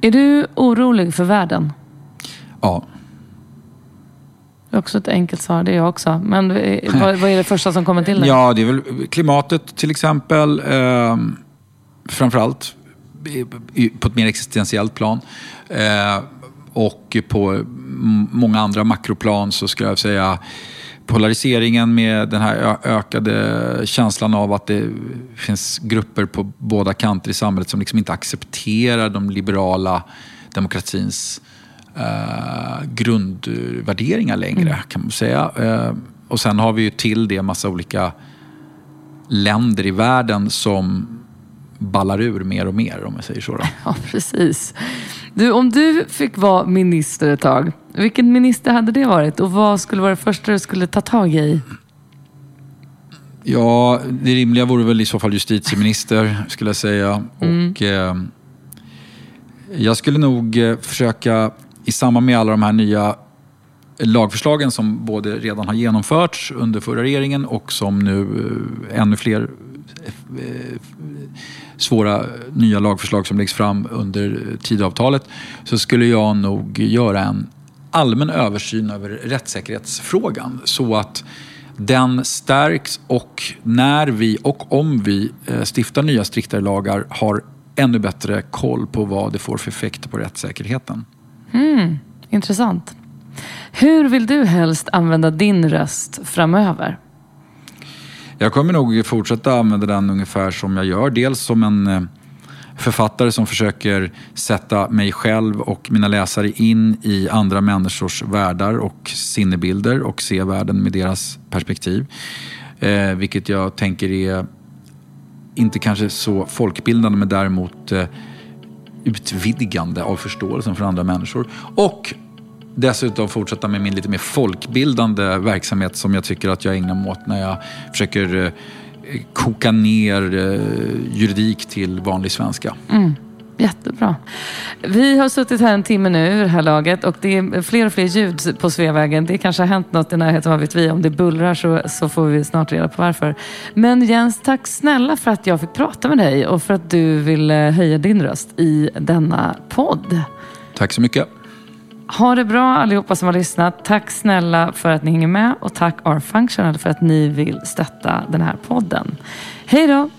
Är du orolig för världen? Ja. Också ett enkelt svar, det är jag också. Men vad, vad är det första som kommer till dig? Ja, det är väl klimatet till exempel. Eh, framförallt på ett mer existentiellt plan. Eh, och på många andra makroplan så ska jag säga polariseringen med den här ökade känslan av att det finns grupper på båda kanter i samhället som liksom inte accepterar de liberala demokratins eh, grundvärderingar längre, mm. kan man säga. Eh, och sen har vi ju till det massa olika länder i världen som ballar ur mer och mer, om jag säger så. Då. Ja, precis. Du, om du fick vara minister ett tag, vilken minister hade det varit? Och vad skulle vara det första du skulle ta tag i? Ja, det rimliga vore väl i så fall justitieminister, skulle jag säga. Mm. Och, eh, jag skulle nog eh, försöka i samband med alla de här nya lagförslagen som både redan har genomförts under förra regeringen och som nu eh, ännu fler svåra nya lagförslag som läggs fram under tidavtalet så skulle jag nog göra en allmän översyn över rättssäkerhetsfrågan så att den stärks och när vi och om vi eh, stiftar nya striktare lagar har ännu bättre koll på vad det får för effekter på rättssäkerheten. Mm, intressant. Hur vill du helst använda din röst framöver? Jag kommer nog fortsätta använda den ungefär som jag gör. Dels som en eh, författare som försöker sätta mig själv och mina läsare in i andra människors världar och sinnebilder och se världen med deras perspektiv. Eh, vilket jag tänker är inte kanske så folkbildande men däremot eh, utvidgande av förståelsen för andra människor. Och dessutom fortsätta med min lite mer folkbildande verksamhet som jag tycker att jag ägnar mig åt när jag försöker eh, koka ner eh, juridik till vanlig svenska. Mm. Jättebra. Vi har suttit här en timme nu i det här laget och det är fler och fler ljud på Sveavägen. Det kanske har hänt något i närheten, vad vet vi. Om det bullrar så, så får vi snart reda på varför. Men Jens, tack snälla för att jag fick prata med dig och för att du ville höja din röst i denna podd. Tack så mycket. Ha det bra allihopa som har lyssnat. Tack snälla för att ni hänger med och tack R-Functional för att ni vill stötta den här podden. Hej då!